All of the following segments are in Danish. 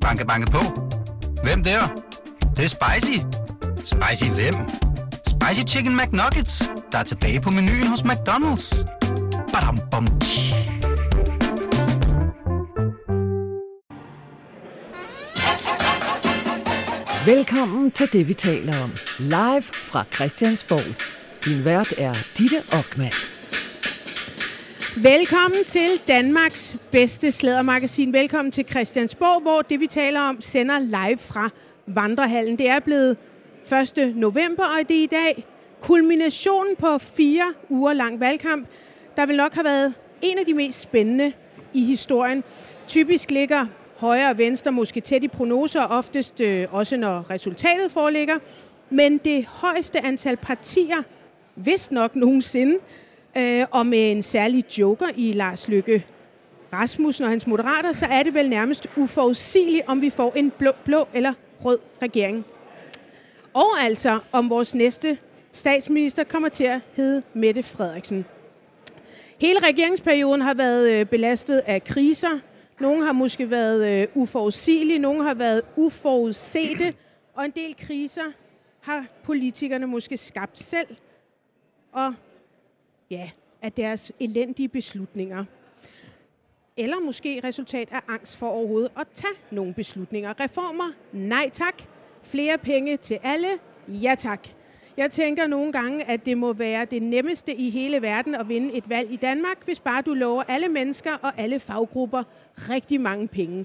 Banke, banke på. Hvem der? Det, det er spicy. Spicy hvem? Spicy Chicken McNuggets, der er tilbage på menuen hos McDonald's. Badum, bom, tji. Velkommen til det, vi taler om. Live fra Christiansborg. Din vært er Ditte Ockmann. Velkommen til Danmarks bedste slædermagasin. Velkommen til Christiansborg, hvor det vi taler om sender live fra Vandrehallen. Det er blevet 1. november, og det er i dag kulminationen på fire uger lang valgkamp, der vil nok have været en af de mest spændende i historien. Typisk ligger højre og venstre måske tæt i prognoser, oftest øh, også når resultatet foreligger. Men det højeste antal partier, vist nok nogensinde, øh, og med en særlig joker i Lars Lykke Rasmussen og hans moderater, så er det vel nærmest uforudsigeligt, om vi får en blå, blå eller rød regering. Og altså, om vores næste statsminister kommer til at hedde Mette Frederiksen. Hele regeringsperioden har været øh, belastet af kriser. Nogle har måske været øh, uforudsigelige, nogle har været uforudsete, og en del kriser har politikerne måske skabt selv. Og ja, af deres elendige beslutninger. Eller måske resultat af angst for overhovedet at tage nogle beslutninger. Reformer? Nej tak. Flere penge til alle? Ja tak. Jeg tænker nogle gange, at det må være det nemmeste i hele verden at vinde et valg i Danmark, hvis bare du lover alle mennesker og alle faggrupper rigtig mange penge.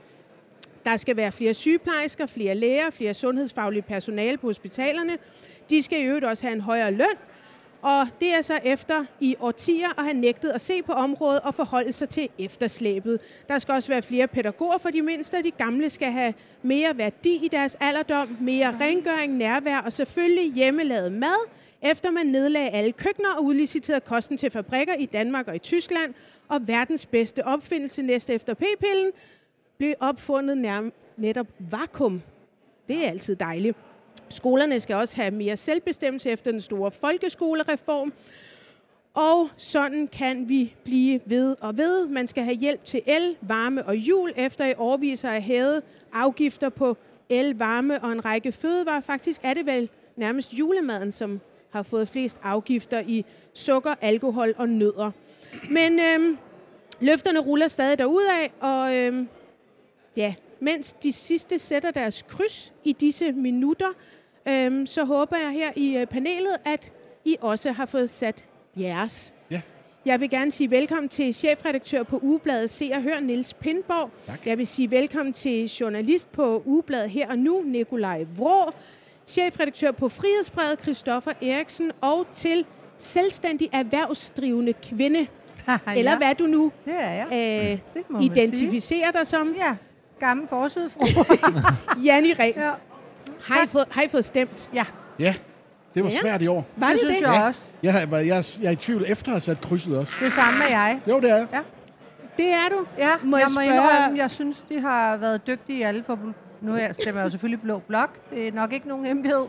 Der skal være flere sygeplejersker, flere læger, flere sundhedsfaglige personale på hospitalerne. De skal i øvrigt også have en højere løn, og det er så efter i årtier at have nægtet at se på området og forholde sig til efterslæbet. Der skal også være flere pædagoger for de mindste, og de gamle skal have mere værdi i deres alderdom, mere rengøring, nærvær og selvfølgelig hjemmelavet mad, efter man nedlagde alle køkkener og udliciterede kosten til fabrikker i Danmark og i Tyskland. Og verdens bedste opfindelse næste efter p-pillen blev opfundet nærmest netop vakuum. Det er altid dejligt. Skolerne skal også have mere selvbestemmelse efter den store folkeskolereform. Og sådan kan vi blive ved og ved. Man skal have hjælp til el, varme og jul, efter i årviser at hævet afgifter på el, varme og en række fødevarer. Faktisk er det vel nærmest julemaden, som har fået flest afgifter i sukker, alkohol og nødder. Men øhm, løfterne ruller stadig derudad, og øhm, ja, mens de sidste sætter deres kryds i disse minutter, øhm, så håber jeg her i øh, panelet, at I også har fået sat jeres. Ja. Jeg vil gerne sige velkommen til chefredaktør på Ugebladet Se og Hør, Niels Pindborg. Tak. Jeg vil sige velkommen til journalist på Ugebladet Her og Nu, Nikolaj Vrå. Chefredaktør på Frihedsbrevet, Christoffer Eriksen. Og til selvstændig erhvervsdrivende kvinde. Eller ja, hvad du nu det er jeg. øh, identificerer dig som. Ja, gammel forsødfru. Janni Ræ. ja. Har, I fået, har I fået stemt? ja, Ja, det var Ja. svært i år. Var det det synes det? jeg Ja. også. Jeg, har, jeg, jeg, jeg er i tvivl efter at have sat krydset også. Det samme er jeg. Jo, det er jeg. Det er du. Ja, Må jeg jeg, må spørge- indrømme, jeg synes, de har været dygtige alle for nu er jeg- stemmer jeg jo selvfølgelig blå blok. Det er nok ikke nogen hemmelighed.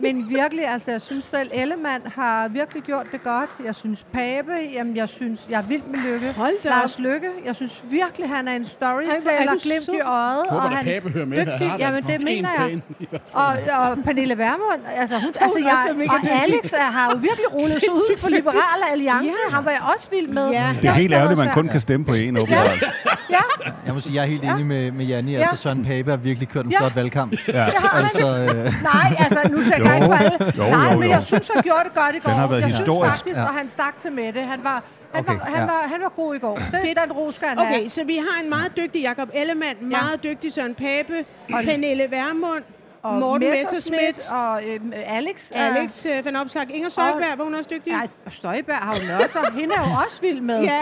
Men virkelig, altså jeg synes selv, Ellemann har virkelig gjort det godt. Jeg synes Pape, jamen jeg synes, jeg er vild med Lykke. Hold da. Lars Lykke, jeg synes virkelig, han er en storyteller, er glimt sød. i øjet. Håber, og at han Pape hører med. Han dygtig. har da Jamen, det en mener jeg. Og, og Pernille Vermund, altså hun, altså er jeg, så og dygtig. Alex er, har jo virkelig rullet sig ud for Liberale Alliance. Ja. Han var jeg også vild med. Ja. Det er helt ærgerligt, at man kun kan stemme på en åbenbart. Ja, Jeg må sige, jeg er helt enig med, med Janni. Altså, Søren Pape har virkelig kørt en Ja. flot valgkamp. Ja. det har. Altså, øh, Nej, altså nu tænker jeg ikke på alle. Jo, Nej, jo, men jo. jeg synes, han gjorde det godt i går. har været jeg historisk. synes faktisk, Ja. og han stak til Mette. Han var, han, Okay, var, han, ja. var, han var god i går. Det, det er den ro, skal han have. Okay, så vi har en meget dygtig Jakob Ellemann, meget dygtig Søren Pape, Og- Pernille Vermund, Og Morten Messerschmidt og øhm, Alex. er- Alex øh, Van Opslag, Inger Støjberg, var hun også dygtig? Ja, Støjberg har jo også. Hende er jo også vild med. Ja.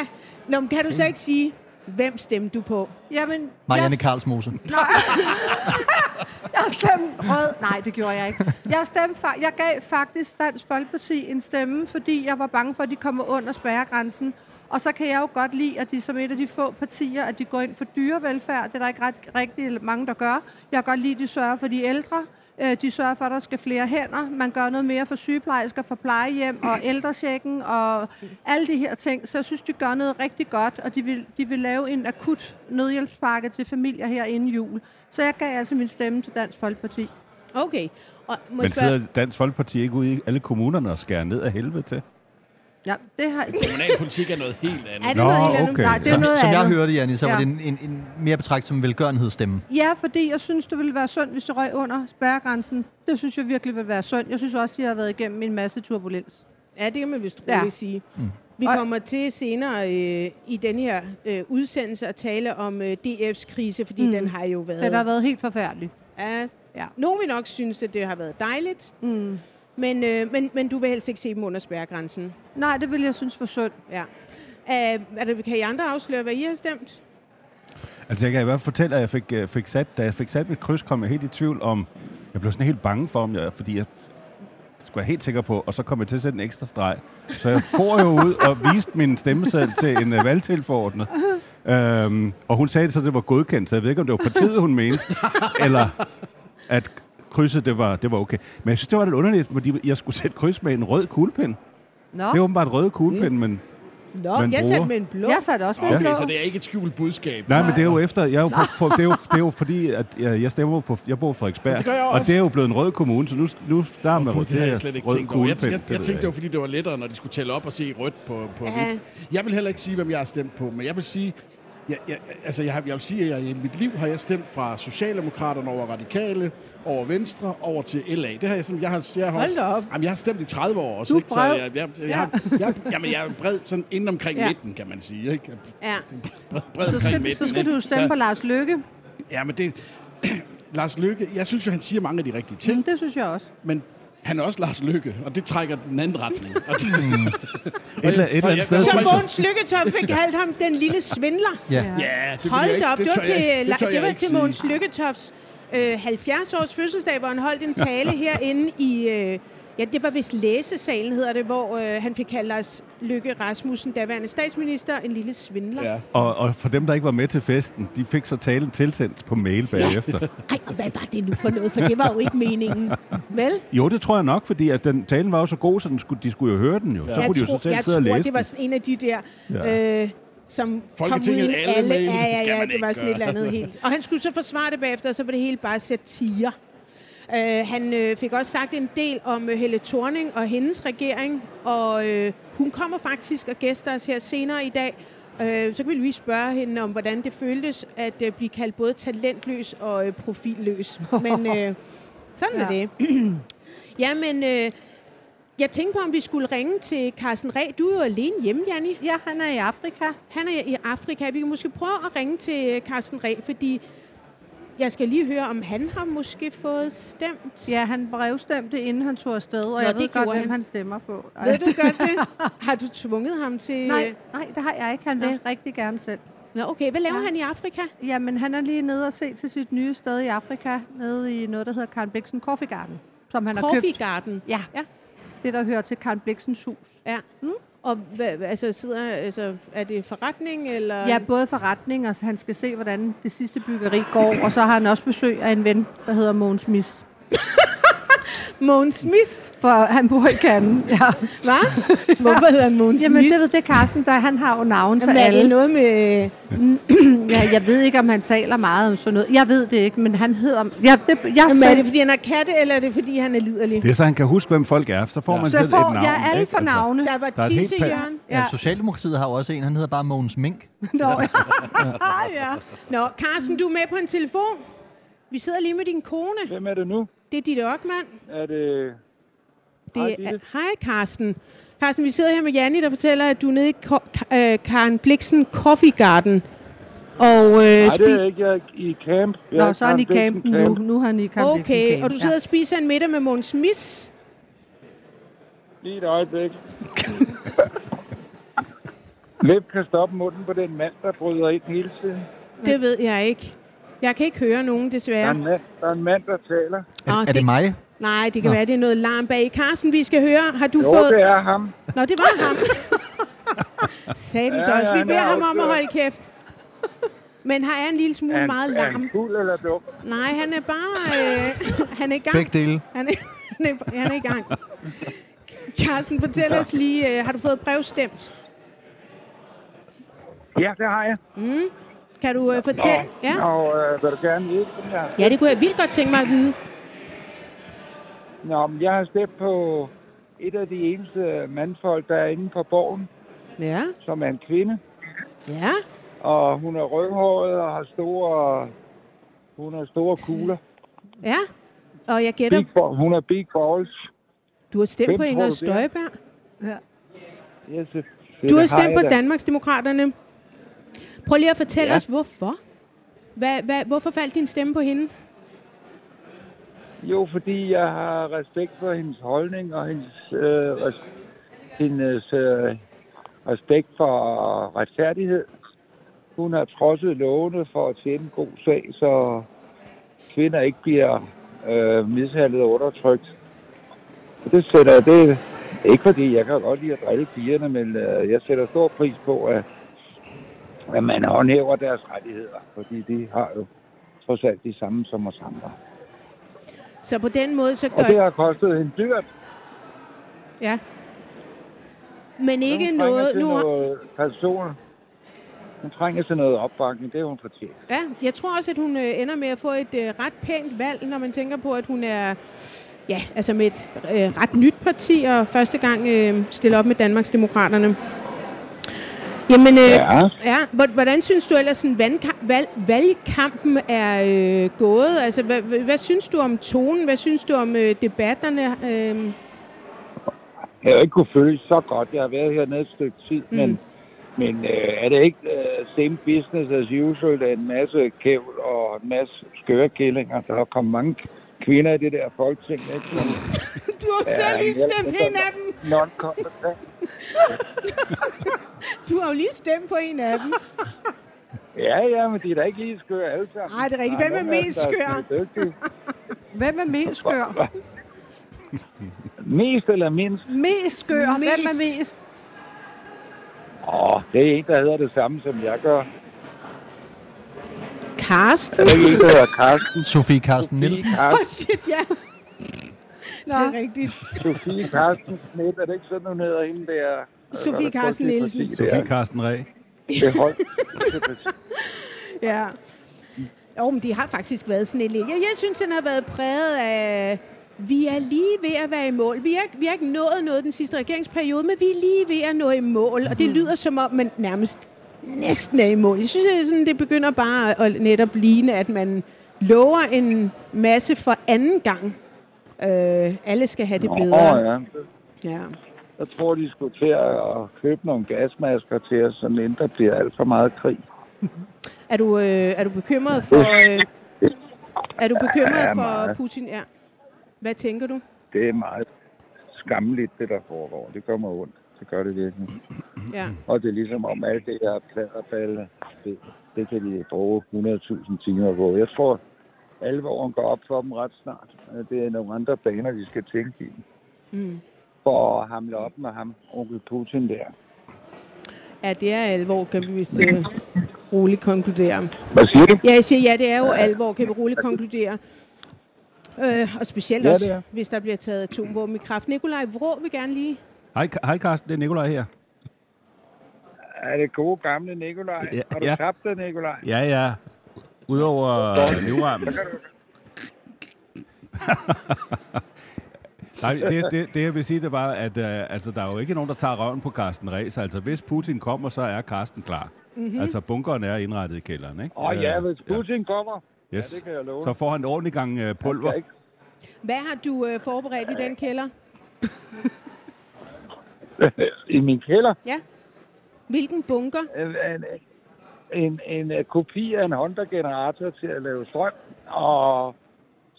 Nå, men kan du så ikke sige, hvem stemte du på? Jamen, Marianne jeg, Karlsmose. jeg stemte rød. Nej, det gjorde jeg ikke. Jeg, stemte, fa- jeg gav faktisk Dansk Folkeparti en stemme, fordi jeg var bange for, at de kommer under spærregrænsen. Og så kan jeg jo godt lide, at de som et af de få partier, at de går ind for dyrevelfærd. Det er der ikke ret, rigtig mange, der gør. Jeg kan godt lide, at de sørger for de ældre. Øh, de sørger for, at der skal flere hænder. Man gør noget mere for sygeplejersker, for plejehjem og ældresjekken og alle de her ting. Så jeg synes, de gør noget rigtig godt, og de vil, de vil lave en akut nødhjælpspakke til familier her inden jul. Så jeg gav altså min stemme til Dansk Folkeparti. Okay. Og må Men sidder Dansk Folkeparti ikke ude i alle kommunerne og skærer ned af helvede til? Ja, det har Kommunalpolitik er noget helt andet. er det Nå, noget helt andet? okay. Nej, det er Som, noget som jeg andet. hørte, Janni, så var Ja. det en, en, en mere betragtet som en velgørenhedsstemme. Ja, fordi jeg synes, det ville være synd, hvis det røg under spærregrænsen. Det synes jeg virkelig vil være synd. Jeg synes også, de har været igennem en masse turbulens. Ja, det kan man vist Ja. roligt sige. Mm. Vi kommer til senere øh, i den her øh, udsendelse at tale om øh, DF's krise, fordi mm. Den har jo været... Det har været helt forfærdeligt. Ja, Ja. Nogen vil nok synes, at det har været dejligt, Mm. Men, øh, men, men du vil helst ikke se dem under spærregrænsen. Nej, det vil jeg synes var synd. Ja. Uh, er det, kan I andre afsløre, hvad I har stemt? Altså, jeg kan i hvert fald fortælle, at jeg fik, øh, fik sat, da jeg fik sat mit kryds, kom jeg helt i tvivl om... Jeg blev sådan helt bange for, om jeg, fordi jeg skulle jeg helt sikker på, og så kom jeg til at sætte en ekstra streg. Så jeg får jo ud og viste min stemmeseddel til en uh, valgtilforordnet. Øhm, og hun sagde så, at det var godkendt, så jeg ved ikke, om det var partiet, hun mente, eller at krydset, det var, det var okay. Men jeg synes, det var lidt underligt, fordi jeg skulle sætte kryds med en rød kuglepen. Nå, Det er åbenbart rød kuglepen, men... Nå, Man jeg bruger- satte med en blå. jeg satte også med Okay, blå. så det er ikke et skjult budskab. Nej, men det er jo efter, jeg er jo, på, for, det, er jo, det er jo fordi, at jeg, jeg stemmer på, jeg bor på Frederiksberg, Det gør jeg og det er jo blevet en rød kommune, så nu, nu der er man Gud, det har jeg slet ikke rød tænkt over. Jeg, kuglepen. jeg, Det jeg ved tænkte, det var, ikke. fordi det var lettere, når de skulle tælle op og se rødt på, på Ja. hvidt. Jeg vil heller ikke sige, hvem jeg har stemt på, men jeg vil sige, jeg, jeg, altså jeg, har, jeg vil sige, at jeg, i mit liv har jeg stemt fra Socialdemokraterne over Radikale, over Venstre, over til LA. Det har jeg sådan, jeg har, jeg har også, op. Jamen, jeg har stemt i 30 år også, Du ikke? Så jeg, jeg, jeg, jeg, har, jeg, jamen, jeg er bred sådan inden omkring Ja. midten, kan man sige, ikke? Ja. Bred, bred Så skal, midten. så skal ikke? du stemme Ja. på Lars Løkke. Ja, men det... Lars Lykke, jeg synes jo, han siger mange af de rigtige ting, Mm, det synes jeg også. men han er også Lars Lykke, og det trækker den anden retning. Og det, Et, eller- et eller andet sted, Så Mogens Lykketoft fik kaldt ham den lille svindler. Ja. ja, det vil Hold da op, det, tør var til, det, det var ikke til. Mogens Lykketofts øh, 70-års fødselsdag, hvor han holdt en tale herinde i... Øh, ja, det var vist læsesalen, hedder det, hvor øh, han fik kaldt Lars Lykke Rasmussen, daværende statsminister, en lille svindler. Ja. og, og for dem, der ikke var med til festen, de fik så talen tilsendt på mail bagefter. Ej, og hvad var det nu for noget? For det var jo ikke meningen. Vel? Jo, det tror jeg nok, fordi at den, talen var jo så god, så den skulle, de skulle jo høre den jo. Så jeg kunne de jo tror, så selv jeg sidde og tror, læse det var den. sådan en af de der... Ja. Øh, som Folketinget kom ud i alle mail. Ja, ja, Skal ja, man det ikke var sådan et eller andet helt. Og han skulle så forsvare det bagefter, og så var det hele bare satire. Uh, han øh, fik også sagt en del om øh, Helle Thorning og hendes regering, og øh, hun kommer faktisk og gæster os her senere i dag. Øh, så kan vi lige spørge hende om, hvordan det føltes at øh, blive kaldt både talentløs og øh, profilløs. Men øh, sådan er Ja. det. Jamen, øh, jeg tænkte på, om vi skulle ringe til Carsten Ræ. Du er jo alene hjemme, Janni. Ja, han er i Afrika. Han er i Afrika. Vi kan måske prøve at ringe til Carsten Ræ, fordi jeg skal lige høre, om han har måske fået stemt. Ja, han brevstemte, inden han tog afsted, og Nå, jeg ved godt, gjorde hvem han. han stemmer på. Ved du godt det? Har du tvunget ham til... Nej, nej, det har jeg ikke. Han Nå. vil rigtig gerne selv. Nå, okay. Hvad laver Ja. han i Afrika? Jamen, han er lige nede og se til sit nye sted i Afrika, nede i noget, der hedder Karen Bliksen Coffee Garden, som han har Coffee købt. Garden. Ja, Ja. Det der hører til Karen Bliksens hus. Ja. Mm. Og hvad, altså, sidder, altså, er det forretning, eller... Ja, både forretning, og så han skal se, hvordan det sidste byggeri går, og så har han også besøg af en ven, der hedder Mogens Mis. Mogens Smith. For han bor i Cannes, ja. Hvad? Hvorfor hedder han Mogens Jamen, Smith? det ved det, Carsten, der han har jo navn til Jamen, er det alle. noget med... Ja, jeg ved ikke, om han taler meget om sådan noget. Jeg ved det ikke, men han hedder... Jeg, det, jeg, Jamen, er det, fordi han har katte, eller er det, fordi han er liderlig? Det er så, han kan huske, hvem folk er. Så får Ja. man så jeg selv får et navn. jeg alle ikke? for Altså, navne. Der var Der er helt Tisse Jørgen. Ja. Socialdemokratiet har jo også en, han hedder bare Mogens Mink. Nå, ja. ja. Nå, Carsten, du er med på en telefon. Vi sidder lige med din kone. Hvem er det nu? Det er Ditte Ockmann. Er det... Det Hej, er, Ditte. hej, Carsten. Carsten, vi sidder her med Janni, der fortæller, at du er nede i Ko- øh, Karen Bliksen Coffee Garden. Og, øh, Nej, det er ikke. Jeg er i camp. Jeg Nå, så er han i Bliksen nu. Nu er han i campen. okay, og du sidder og spiser en middag med Måns Mis. Lige et øjeblik. Hvem kan stoppe munden på den mand, der bryder ind hele tiden? Det ved jeg ikke. Jeg kan ikke høre nogen, Der er desværre. en mand, der, er en mand, der taler. Er, er det- det mig? Nej, det kan Nå. være, det er noget larm bag. Carsten, vi skal høre. Har du Jo, fået... det er ham. Nå, det var ham. Satans Ja, også. ja, Vi han beder er ham om at holde kæft. Men har er en lille smule han, meget er han larm. fuld eller dum? Nej, han er bare... Øh, han er i gang. Begge dele. Han er, han, er, han er i gang. Carsten, fortæl os lige, øh, har du fået brevstemt? Ja, det har jeg. Kan du øh, fortælle? Ja. Og øh, vil du gerne vide det her? ja, det kunne jeg vildt godt tænke mig at vide. Nå, men jeg har stemt på et af de eneste mandfolk, der er inde på borgen, Ja, som er en kvinde. ja. Og hun er rødhåret og har store, hun har store kugler. Ja, og jeg gætter, Big, hun er big balls. du har stemt Hvem på Inger er? Støjberg. Yes, det, Du har stemt på da. Danmarksdemokraterne. Prøv lige at fortælle Ja. os, hvorfor. Hvad, hvad, hvorfor faldt din stemme på hende? Jo, fordi jeg har respekt for hendes holdning og hendes, øh, res, hendes øh, respekt for retfærdighed. Hun har trodset lovene for at tjene en god sag, så kvinder ikke bliver øh, mishandlet og undertrykt. Og det sætter det ikke fordi jeg kan godt lide at drille pigerne, men øh, jeg sætter stor pris på, at, at man håndhæver deres rettigheder, fordi de har jo trods alt de samme som os andre. Så på den måde, så Og det gør... har kostet en dyrt. Ja. Men ikke hun noget... til Nu, har- noget person. Hun trænger til noget opbakning, det er hun fortjent. ja, jeg tror også, at hun øh, ender med at få et øh, ret pænt valg, når man tænker på, at hun er ja, altså med et øh, ret nyt parti, og første gang øh, stiller op med Danmarksdemokraterne. Jamen, øh, Ja. ja. hvor- Hvordan synes du ellers, sådan vandka- valg, valgkampen er øh, gået? Altså, hvad, hvad, synes du om tonen? Hvad synes du om øh, debatterne? Øh, Jeg har ikke kunne føle så godt. Jeg har været hernede et stykke tid, mm. men, men øh, er det ikke øh, same business as usual? Der er en masse kævl og en masse skøre kællinger. Der er kommet mange kvinder i det der folketing. Ikke? Som du har selv lige stemt en af dem. non-competent. Du har jo lige stemt på en af dem. Ja, ja, men de er da ikke lige skøre alle sammen. Nej, det er rigtigt. Hvem er mest skør? Hvem er mest skør? Mest eller mindst? Mest skør. Hvem er Mest. mest? Åh, det er en, der hedder det samme, som jeg gør. Karsten. Er der ikke en, der hedder Karsten? Sofie Carsten Nielsen. Åh, Karsten. oh, shit, ja. Nå, Det er rigtigt. Sofie Karsten Schmidt, er det ikke sådan, hun hedder hende der? Sofie Carsten Nielsen. Sofie Carsten Ræ. Det hold. Ja. Jo, men de har faktisk været sådan en lidt. Jeg, jeg synes, den har været præget af... Vi er lige ved at være i mål. Vi har, vi har ikke nået noget den sidste regeringsperiode, men vi er lige ved at nå i mål. Og det lyder som om, man nærmest næsten er i mål. Jeg synes, at sådan, det begynder bare at netop ligne, at man lover en masse for anden gang. Øh, alle skal have det Åh, bedre. ja. Ja. Jeg tror, de skulle til at købe nogle gasmasker til os, så inden der bliver alt for meget krig. Er du, øh, er du bekymret for... Øh, er du bekymret Ja, for. Putin? Ja. Hvad tænker du? Det er meget skammeligt, det der foregår. Det gør mig ondt. Det gør det virkelig. Ja. Og det er ligesom om alt det der pladerballe, det, det kan de bruge 100.000 timer på. Jeg tror, alvoren går op for dem ret snart. Det er nogle andre baner, de skal tænke i. Mm. For at hamle op med ham, onkel Putin der. Ja, det er alvor, kan vi vist øh, roligt konkludere. Hvad siger du? Ja, jeg siger, ja, det er jo alvor, kan vi roligt konkludere. Øh, og specielt Ja, også, hvis der bliver taget atomvåben i kraft. Nikolaj Vrå vil gerne lige... Hej, hej Carsten, det er Nikolaj her. Er det gode gamle Nikolaj? Ja, Har du ja. tabt det, Nikolaj? Ja, ja. Udover livremmen. Nej, det, det, det, jeg vil sige, det var, at uh, altså, der er jo ikke nogen, der tager røven på Carsten Ræs. Altså, hvis Putin kommer, så er Carsten klar. Mm-hmm. Altså, bunkeren er indrettet i kælderen, ikke? Åh oh, ja, Øh, hvis Putin kommer. Yes. Ja, det kan jeg love. Så får han en ordentlig gang uh, pulver. Hvad har du øh, forberedt i den kælder? I min kælder. Ja. Hvilken bunker? En, en, en, en, kopi af en Honda-generator til at lave strøm. Og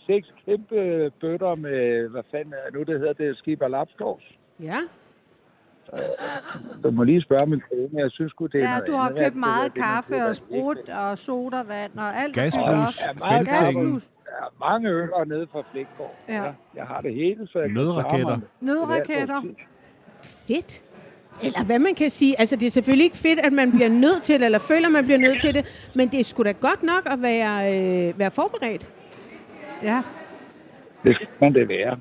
seks kæmpe bøtter med, hvad fanden er nu, det hedder det, Skipper Lapskovs. Ja. Du må lige spørge min kone, jeg synes sgu, det er Ja, du har købt meget det der, det kaffe og sprut og sodavand og alt. Op. Ja. Der er mange øller nede fra Flækgaard. Ja. Jeg har det hele, så jeg kan Nødraketter. Nødraketter. Fedt. Eller hvad man kan sige. Altså, det er selvfølgelig ikke fedt, at man bliver nødt til det, eller føler, man bliver nødt til det, men det er sgu da godt nok at være, øh, være forberedt. Ja. Det skal man det være.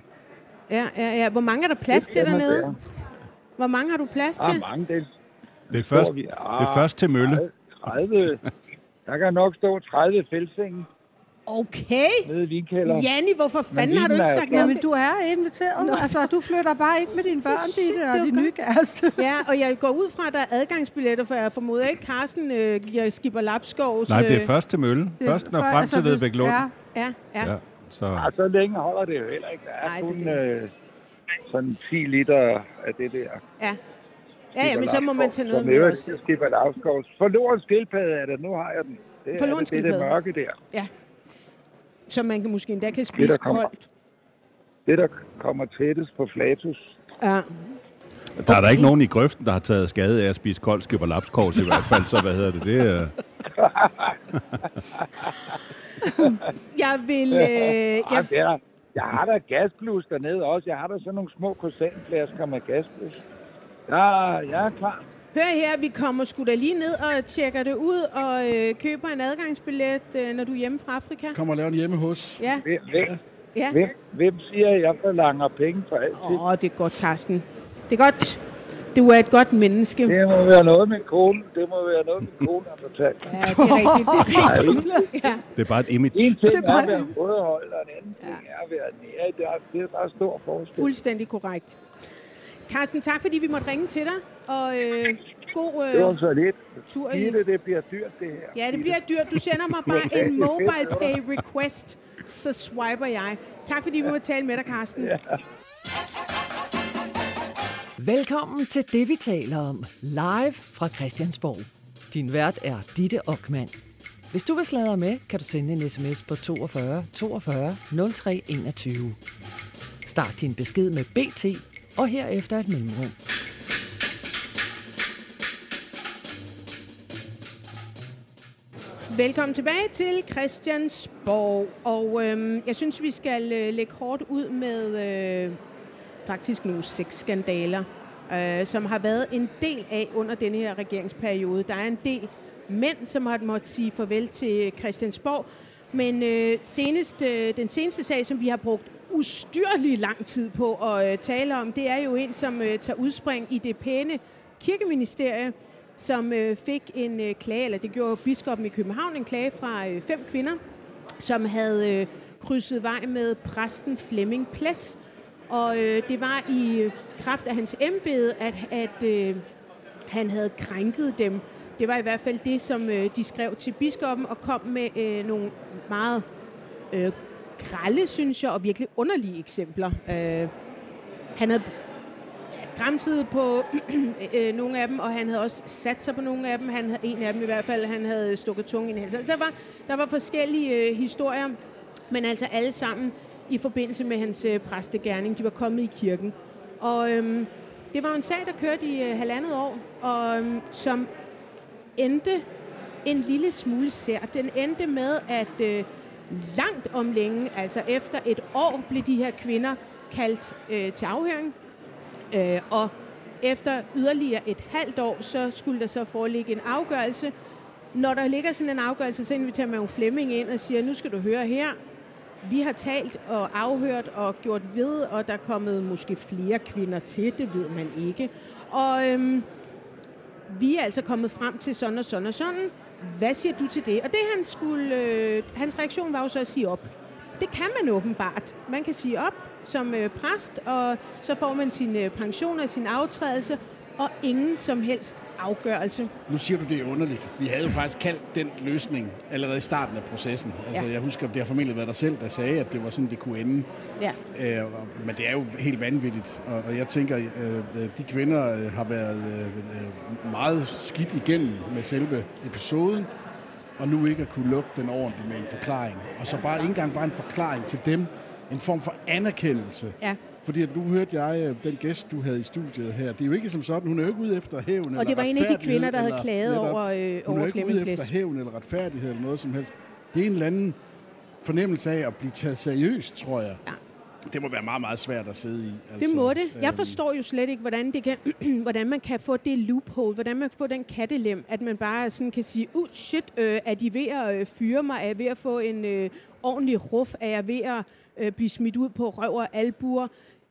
Ja, ja, ja. Hvor mange er der plads Det til dernede? være. Hvor mange har du plads Der til? er mange, det Det er først, vi- det er først til mølle. 30. Der kan nok stå 30 fældsenge Okay. nede i vinkælderen. Janni, hvorfor fanden har du ikke sagt noget? Jamen, du er inviteret. Nå. Altså, du flytter bare ind med dine børn, Ditte, det og din nye kæreste. Ja, og jeg går ud fra, at der er adgangsbilletter, for jeg formoder ikke, Carsten øh, giver Skipper Lapskovs... Nej, det er øh, først til mølle. Er Først når frem altså, til hvis- Vedbæk Lund. Ja, Ja, ja. Ja, så. Ja, så længe holder det jo heller ikke. Der er Nej, det er kun det. øh, sådan 10 liter af det der. ja. Ja, ja, men så må man tage noget med også. Skipper Lavskovs. Forloren skildpadde er det, nu har jeg den. Det Forloren er det, det, det mørke der. Så man kan måske endda kan Det, spise der kommer. koldt. Det, der kommer tættest på flatus. Ja. Der er der ikke nogen i grøften, der har taget skade af at spise kold skipper lapskors i hvert fald, så hvad hedder det? Det er... Jeg vil... Øh, jeg, Det er, jeg har da gasplus dernede også. Jeg har da sådan nogle små croissantflasker med gasplus. Ja, jeg er klar. Hør her, vi kommer sgu da lige ned og tjekker det ud og øh, køber en adgangsbillet, øh, når du er hjemme fra Afrika. Kom og lav en hjemme hos. Ja, Hvem, hvem, ja. hvem, hvem siger, at jeg forlanger penge for altid? Åh, oh, det er godt, Carsten. Det er godt. Du er et godt menneske. Det må være noget med kone. Det må være noget med kone har fortalt. Ja, det er rigtigt. Det er rigtigt. Ja. Det er bare et image. En ting Det er bare- at være bådehold, og en anden ting er at være nære. Det er, det er bare stor forskel. Fuldstændig korrekt. Carsten, tak fordi vi måtte ringe til dig. Og øh, god Det var øh, så lidt. tur i... det, det bliver dyrt, det her. Ja, det bliver dyrt. Du sender mig bare en mobile pay request, så swiper jeg. Tak fordi vi må tale med dig, Carsten. Ja. Velkommen til det, vi taler om. Live fra Christiansborg. Din vært er Ditte Ockmann. Hvis du vil sladre med, kan du sende en sms på 42 42 03 21. Start din besked med BT og herefter et mellemrum. Velkommen tilbage til Christiansborg. Og øh, jeg synes, vi skal øh, lægge hårdt ud med øh, faktisk nogle seks skandaler, øh, som har været en del af under denne her regeringsperiode. Der er en del mænd, som har måttet sige farvel til Christiansborg. Men øh, senest, øh, den seneste sag, som vi har brugt ustyrlig lang tid på at øh, tale om, det er jo en, som øh, tager udspring i det pæne kirkeministerie, som øh, fik en øh, klage, eller det gjorde biskoppen i København, en klage fra øh, fem kvinder, som havde øh, krydset vej med præsten Flemming Ples. Og øh, det var i øh, kraft af hans embede, at, at øh, han havde krænket dem. Det var i hvert fald det, som øh, de skrev til biskoppen og kom med øh, nogle meget øh, grælde, synes jeg, og virkelig underlige eksempler. Øh, han havde græmset på øh, nogle af dem, og han havde også sat sig på nogle af dem. Han havde, en af dem i hvert fald, han havde stukket tungen ind i halsen. Der var, der var forskellige øh, historier, men altså alle sammen i forbindelse med hans øh, præstegærning. De var kommet i kirken. Og øh, det var en sag, der kørte i øh, halvandet år, og øh, som endte en lille smule sær. Den endte med, at øh, langt om længe, altså efter et år, blev de her kvinder kaldt øh, til afhøring. Øh, og efter yderligere et halvt år, så skulle der så foreligge en afgørelse. Når der ligger sådan en afgørelse, så inviterer man jo Flemming ind og siger, nu skal du høre her, vi har talt og afhørt og gjort ved, og der er kommet måske flere kvinder til, det ved man ikke. Og øhm, vi er altså kommet frem til sådan og sådan og sådan. Hvad siger du til det? Og det han skulle, øh, hans reaktion var jo så at sige op. Det kan man åbenbart. Man kan sige op som øh, præst, og så får man sin øh, pension og sin aftrædelse, og ingen som helst afgørelse. Nu siger du, det er underligt. Vi havde jo faktisk kaldt den løsning allerede i starten af processen. Altså, Ja. jeg husker, det har formentlig været dig selv, der sagde, at det var sådan, det kunne ende. Ja. Øh, men det er jo helt vanvittigt, og, og jeg tænker, øh, øh, de kvinder øh, har været øh, øh, meget skidt igennem med selve episoden, og nu ikke at kunne lukke den ordentligt med en forklaring. Og så bare ikke engang bare en forklaring til dem, en form for anerkendelse. Ja. Fordi at nu hørte jeg øh, den gæst, du havde i studiet her. Det er jo ikke som sådan, hun er jo ikke ude efter hævn Og det var en af de kvinder, der havde eller- klaget netop. over, øh, Hun er over ikke ude efter hævn eller retfærdighed eller noget som helst. Det er en eller anden fornemmelse af at blive taget seriøst, tror jeg. Ja. det må være meget, meget svært at sidde i. Det må det. Jeg øhm, forstår jo slet ikke, hvordan, det kan, hvordan man kan få det loophole, hvordan man kan få den kattelem, at man bare sådan kan sige, uh, shit, øh, er de ved at øh, fyre mig? Er jeg ved at få en øh, ordentlig ruf? Er jeg ved at øh, blive smidt ud på røv og albuer?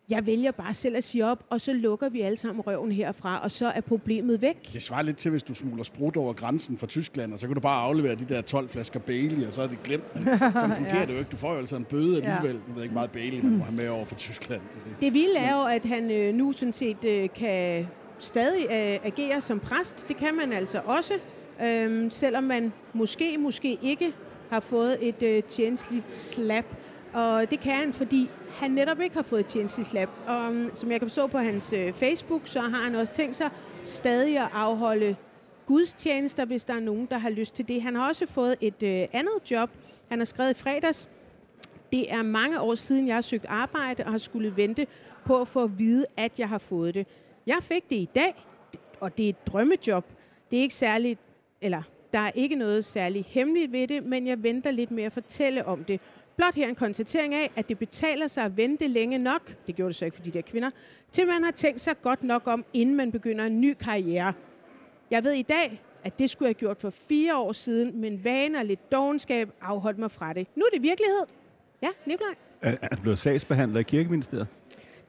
Jeg vælger bare selv at sige op, og så lukker vi alle sammen røven herfra, og så er problemet væk. Det svarer lidt til, hvis du smugler sprut over grænsen fra Tyskland, og så kan du bare aflevere de der 12 flasker Bailey, og så er det glemt. Men sådan fungerer ja. det jo ikke. Du får jo altså en bøde alligevel. Jeg ved ikke meget Bailey, man må have med over fra Tyskland. Så det. Det vilde er jo, at han øh, nu sådan set øh, kan stadig øh, agere som præst. Det kan man altså også, øh, selvom man måske, måske ikke har fået et øh, tjenestligt slap. Og det kan han, fordi han netop ikke har fået tjeneste slap. Og um, som jeg kan forstå på hans øh, Facebook, så har han også tænkt sig stadig at afholde gudstjenester, hvis der er nogen, der har lyst til det. Han har også fået et øh, andet job. Han har skrevet i fredags, det er mange år siden, jeg har søgt arbejde og har skulle vente på at få at vide, at jeg har fået det. Jeg fik det i dag, og det er et drømmejob. Det er ikke særligt, eller der er ikke noget særligt hemmeligt ved det, men jeg venter lidt med at fortælle om det. Blot her en konstatering af, at det betaler sig at vente længe nok, det gjorde det så ikke for de der kvinder, til man har tænkt sig godt nok om, inden man begynder en ny karriere. Jeg ved i dag, at det skulle jeg have gjort for fire år siden, men vaner og lidt dogenskab afholdt mig fra det. Nu er det virkelighed. Ja, Nikolaj? Er, er blevet sagsbehandler i kirkeministeriet?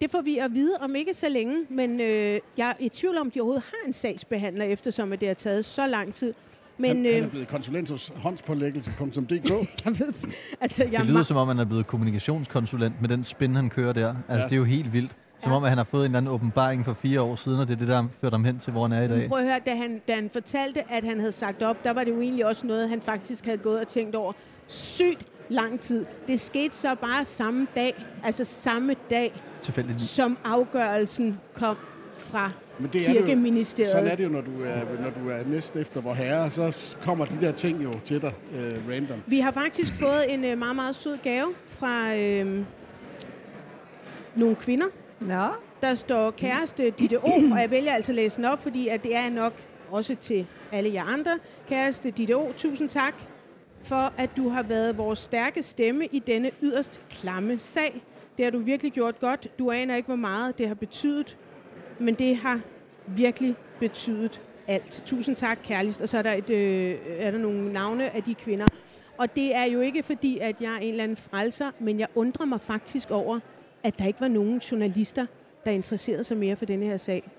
Det får vi at vide om ikke så længe, men øh, jeg er i tvivl om, de overhovedet har en sagsbehandler, eftersom det har taget så lang tid. Men, han, han er øh, blevet konsulent hos håndspålæggelse.dk. jeg ved, altså, jeg Det lyder som om, han er blevet kommunikationskonsulent med den spin, han kører der. Altså, Ja. det er jo helt vildt. Som Ja. om, at han har fået en eller anden åbenbaring for fire år siden, og det er det, der har ført ham hen til, hvor han er i dag. Prøv at høre, da han, da han fortalte, at han havde sagt op, der var det jo egentlig også noget, han faktisk havde gået og tænkt over sygt lang tid. Det skete så bare samme dag, altså samme dag, som afgørelsen kom fra Men det er det jo, Kirkeministeriet. sådan er det jo, når du er, når du er næst efter vor herre, så kommer de der ting jo til dig uh, random. Vi har faktisk fået en øh, meget, meget sød gave fra øh, nogle kvinder. Nå, Der står kæreste Ditte O, og jeg vælger altså at læse den op, fordi at det er nok også til alle jer andre. Kæreste Ditte O, tusind tak for, at du har været vores stærke stemme i denne yderst klamme sag. Det har du virkelig gjort godt. Du aner ikke, hvor meget det har betydet, men det har virkelig betydet alt. Tusind tak, kærligst. Og så er der, et, øh, er der nogle navne af de kvinder. Og det er jo ikke fordi, at jeg er en eller anden frelser, men jeg undrer mig faktisk over, at der ikke var nogen journalister, der interesserede sig mere for denne her sag.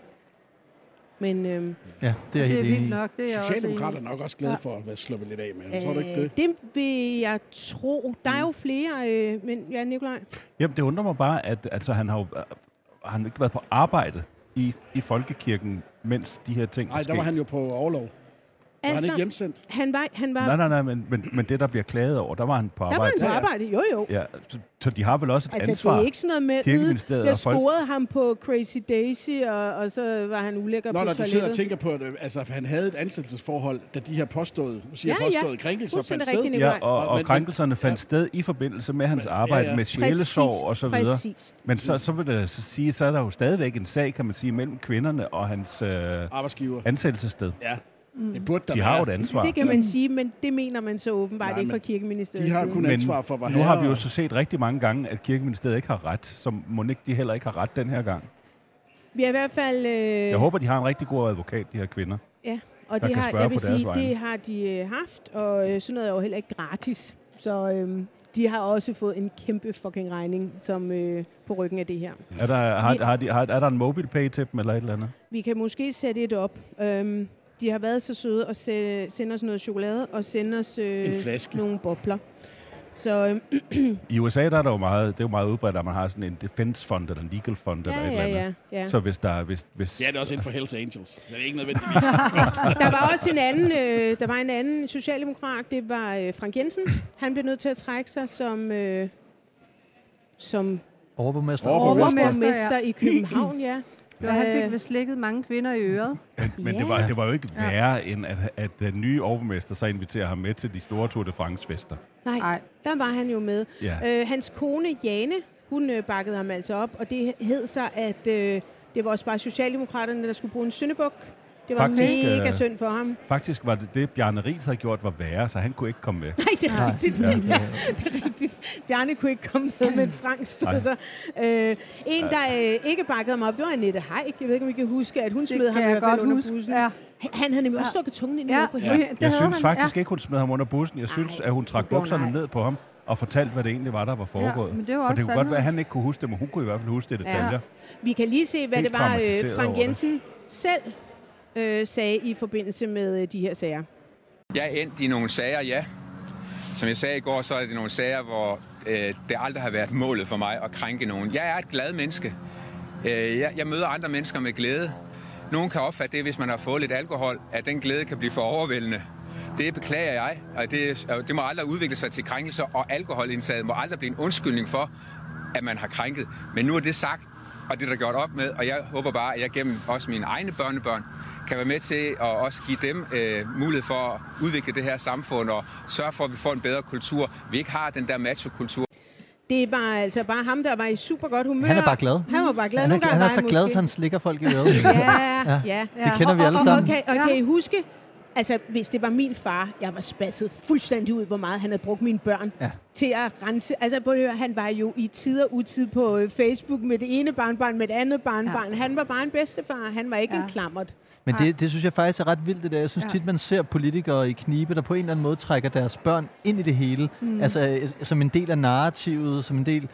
Men øhm, Ja, det er det er vildt nok. Det er Socialdemokrater er nok også glade for at være sluppet lidt af med ham. Tror du ikke det? øh, det vil jeg tro. Der er jo flere, øh, men ja, Nikolaj. Jamen, det undrer mig bare, at altså, han har jo øh, han har ikke været på arbejde i, i folkekirken, mens de her ting Nej, er der var han jo på overlov. Var han ikke hjemsendt? han var, han var, Nej, nej, nej, men, men, men det, der bliver klaget over, der var han på der var arbejde. han på Ja, ja. arbejde. Jo, jo. Ja, så, så de har vel også et Altså, ansvar. det er ikke sådan noget med, Kirkeministeriet jeg og folk- scorede ham på Crazy Daisy, og, og så var han ulækker Nå, på når du sidder og toilettet. tænker på, at øh, altså, han havde et ansættelsesforhold, da de her påståede, nu siger Ja, jeg ja. påståede krænkelser fandt sted. rigtigt, Ja, Nikolaj. og, og Men- krænkelserne fandt ja. sted i forbindelse med hans Men- arbejde ja, ja. med sjælesorg og så videre. Præcis. Men så, så vil det så sige, så er der jo stadigvæk en sag, kan man sige, mellem kvinderne og hans øh, Arbejdsgiver. ansættelsessted. Ja, det burde der De være. har jo et ansvar. Det kan man sige, men det mener man så åbenbart Nej, ikke fra Kirkeministeriet. De har kun ansvar for, hvad nu har vi jo så set rigtig mange gange, at kirkeministeriet ikke har ret, så må ikke de heller ikke har ret den her gang. Vi har i hvert fald... Øh, Jeg håber, de har en rigtig god advokat, de her kvinder. Ja, og det kan har, spørge jeg vil sige, vegne. det har de øh, haft, og øh, sådan noget er jo heller ikke gratis. Så øh, de har også fået en kæmpe fucking regning som øh, på ryggen af det her. Er der, har, Vi- har de, har, er der en MobilePay til dem eller et eller andet? Vi kan måske sætte et op. Øhm, de har været så søde at se, sende os noget chokolade og sende os øh, nogle bobler. Så øh, I USA der er der jo meget, det er jo meget udbredt, at man har sådan en defense fund eller en legal fund eller et ja, eller ja, andet. ja, ja. Så hvis der hvis, hvis, Ja, det er også inden for Hells Angels. Det er ikke nødvendigvis. Der var også en anden, øh, der var en anden socialdemokrat, det var øh, Frank Jensen. Han blev nødt til at trække sig som, øh, som Overborgmester. Overborgmester. overborgmester i København, ja. Ja, han Øh, fik vist slikket mange kvinder i øret. Men, men Ja. det, var, det var jo ikke værre, end at, at den nye overborgmester så inviterer ham med til de store Tour de France-fester. Nej, Nej. der var han jo med. Ja. Øh, hans kone Jane, hun øh, bakkede ham altså op, og det hed sig, at øh, det var også bare Socialdemokraterne, der skulle bruge en syndebuk. Det var Faktisk, mega øh, synd for ham. Faktisk var det det, Bjarne Ries havde gjort, var værre, så han kunne ikke komme med. Nej, det er rigtigt. Ja. Ja, det er rigtigt. Bjarne kunne ikke komme med, men Frank stod Nej. der. Øh, en, der øh, ikke bakkede ham op, det var Annette Heik. Jeg ved ikke, om I kan huske, at hun Det smed ham i hvert fald under huske. bussen. Ja. Han- havde nemlig også Ja. stukket tungen ind i Ja. på hende. Ja. Jeg Det synes han, faktisk ja. ikke, hun smed ham under bussen. Jeg synes, at hun trak bukserne hun ej. ned på ham og fortalte, hvad det egentlig var, der var foregået. men det jo For også det kunne godt være, at han ikke kunne huske det, men hun kunne i hvert fald huske det detaljer. Ja. Vi kan lige se, hvad Helt det var, øh, Frank. Jensen selv øh, sagde i forbindelse med øh, de her sager. Jeg er endt i nogle sager, ja. Som jeg sagde i går, så er det nogle sager, hvor øh, det aldrig har været målet for mig at krænke nogen. Jeg er et glad menneske. Øh, jeg, jeg møder andre mennesker med glæde. Nogen kan opfatte det, hvis man har fået lidt alkohol, at den glæde kan blive for overvældende. Det beklager jeg, og det, det må aldrig udvikle sig til krænkelser, og alkoholindtaget må aldrig blive en undskyldning for, at man har krænket. Men nu er det sagt, og det er der gjort op med, og jeg håber bare, at jeg gennem også mine egne børnebørn kan være med til at også give dem øh, mulighed for at udvikle det her samfund og sørge for, at vi får en bedre kultur. Vi ikke har den der macho-kultur. Det var altså bare ham, der var i super godt humør. Han er bare glad. Han var bare glad. Han er, han er var så glad, så han slikker folk i øret. Ja, ja. ja. Det kender vi alle sammen. Og, og, kan, og kan I huske, altså hvis det var min far, jeg var spasset fuldstændig ud, hvor meget han havde brugt mine børn Ja. til at rense. Altså at høre, han var jo i tid og utid på øh, Facebook med det ene barnbarn, med det andet barnbarn. Ja. Han var bare en bedstefar, han var ikke ja. En klammert. Men det, det synes jeg faktisk er ret vildt, det der. Jeg synes Ja. tit, man ser politikere i knibe, der på en eller anden måde trækker deres børn ind i det hele. Mm. Altså øh, som en del af narrativet, som en del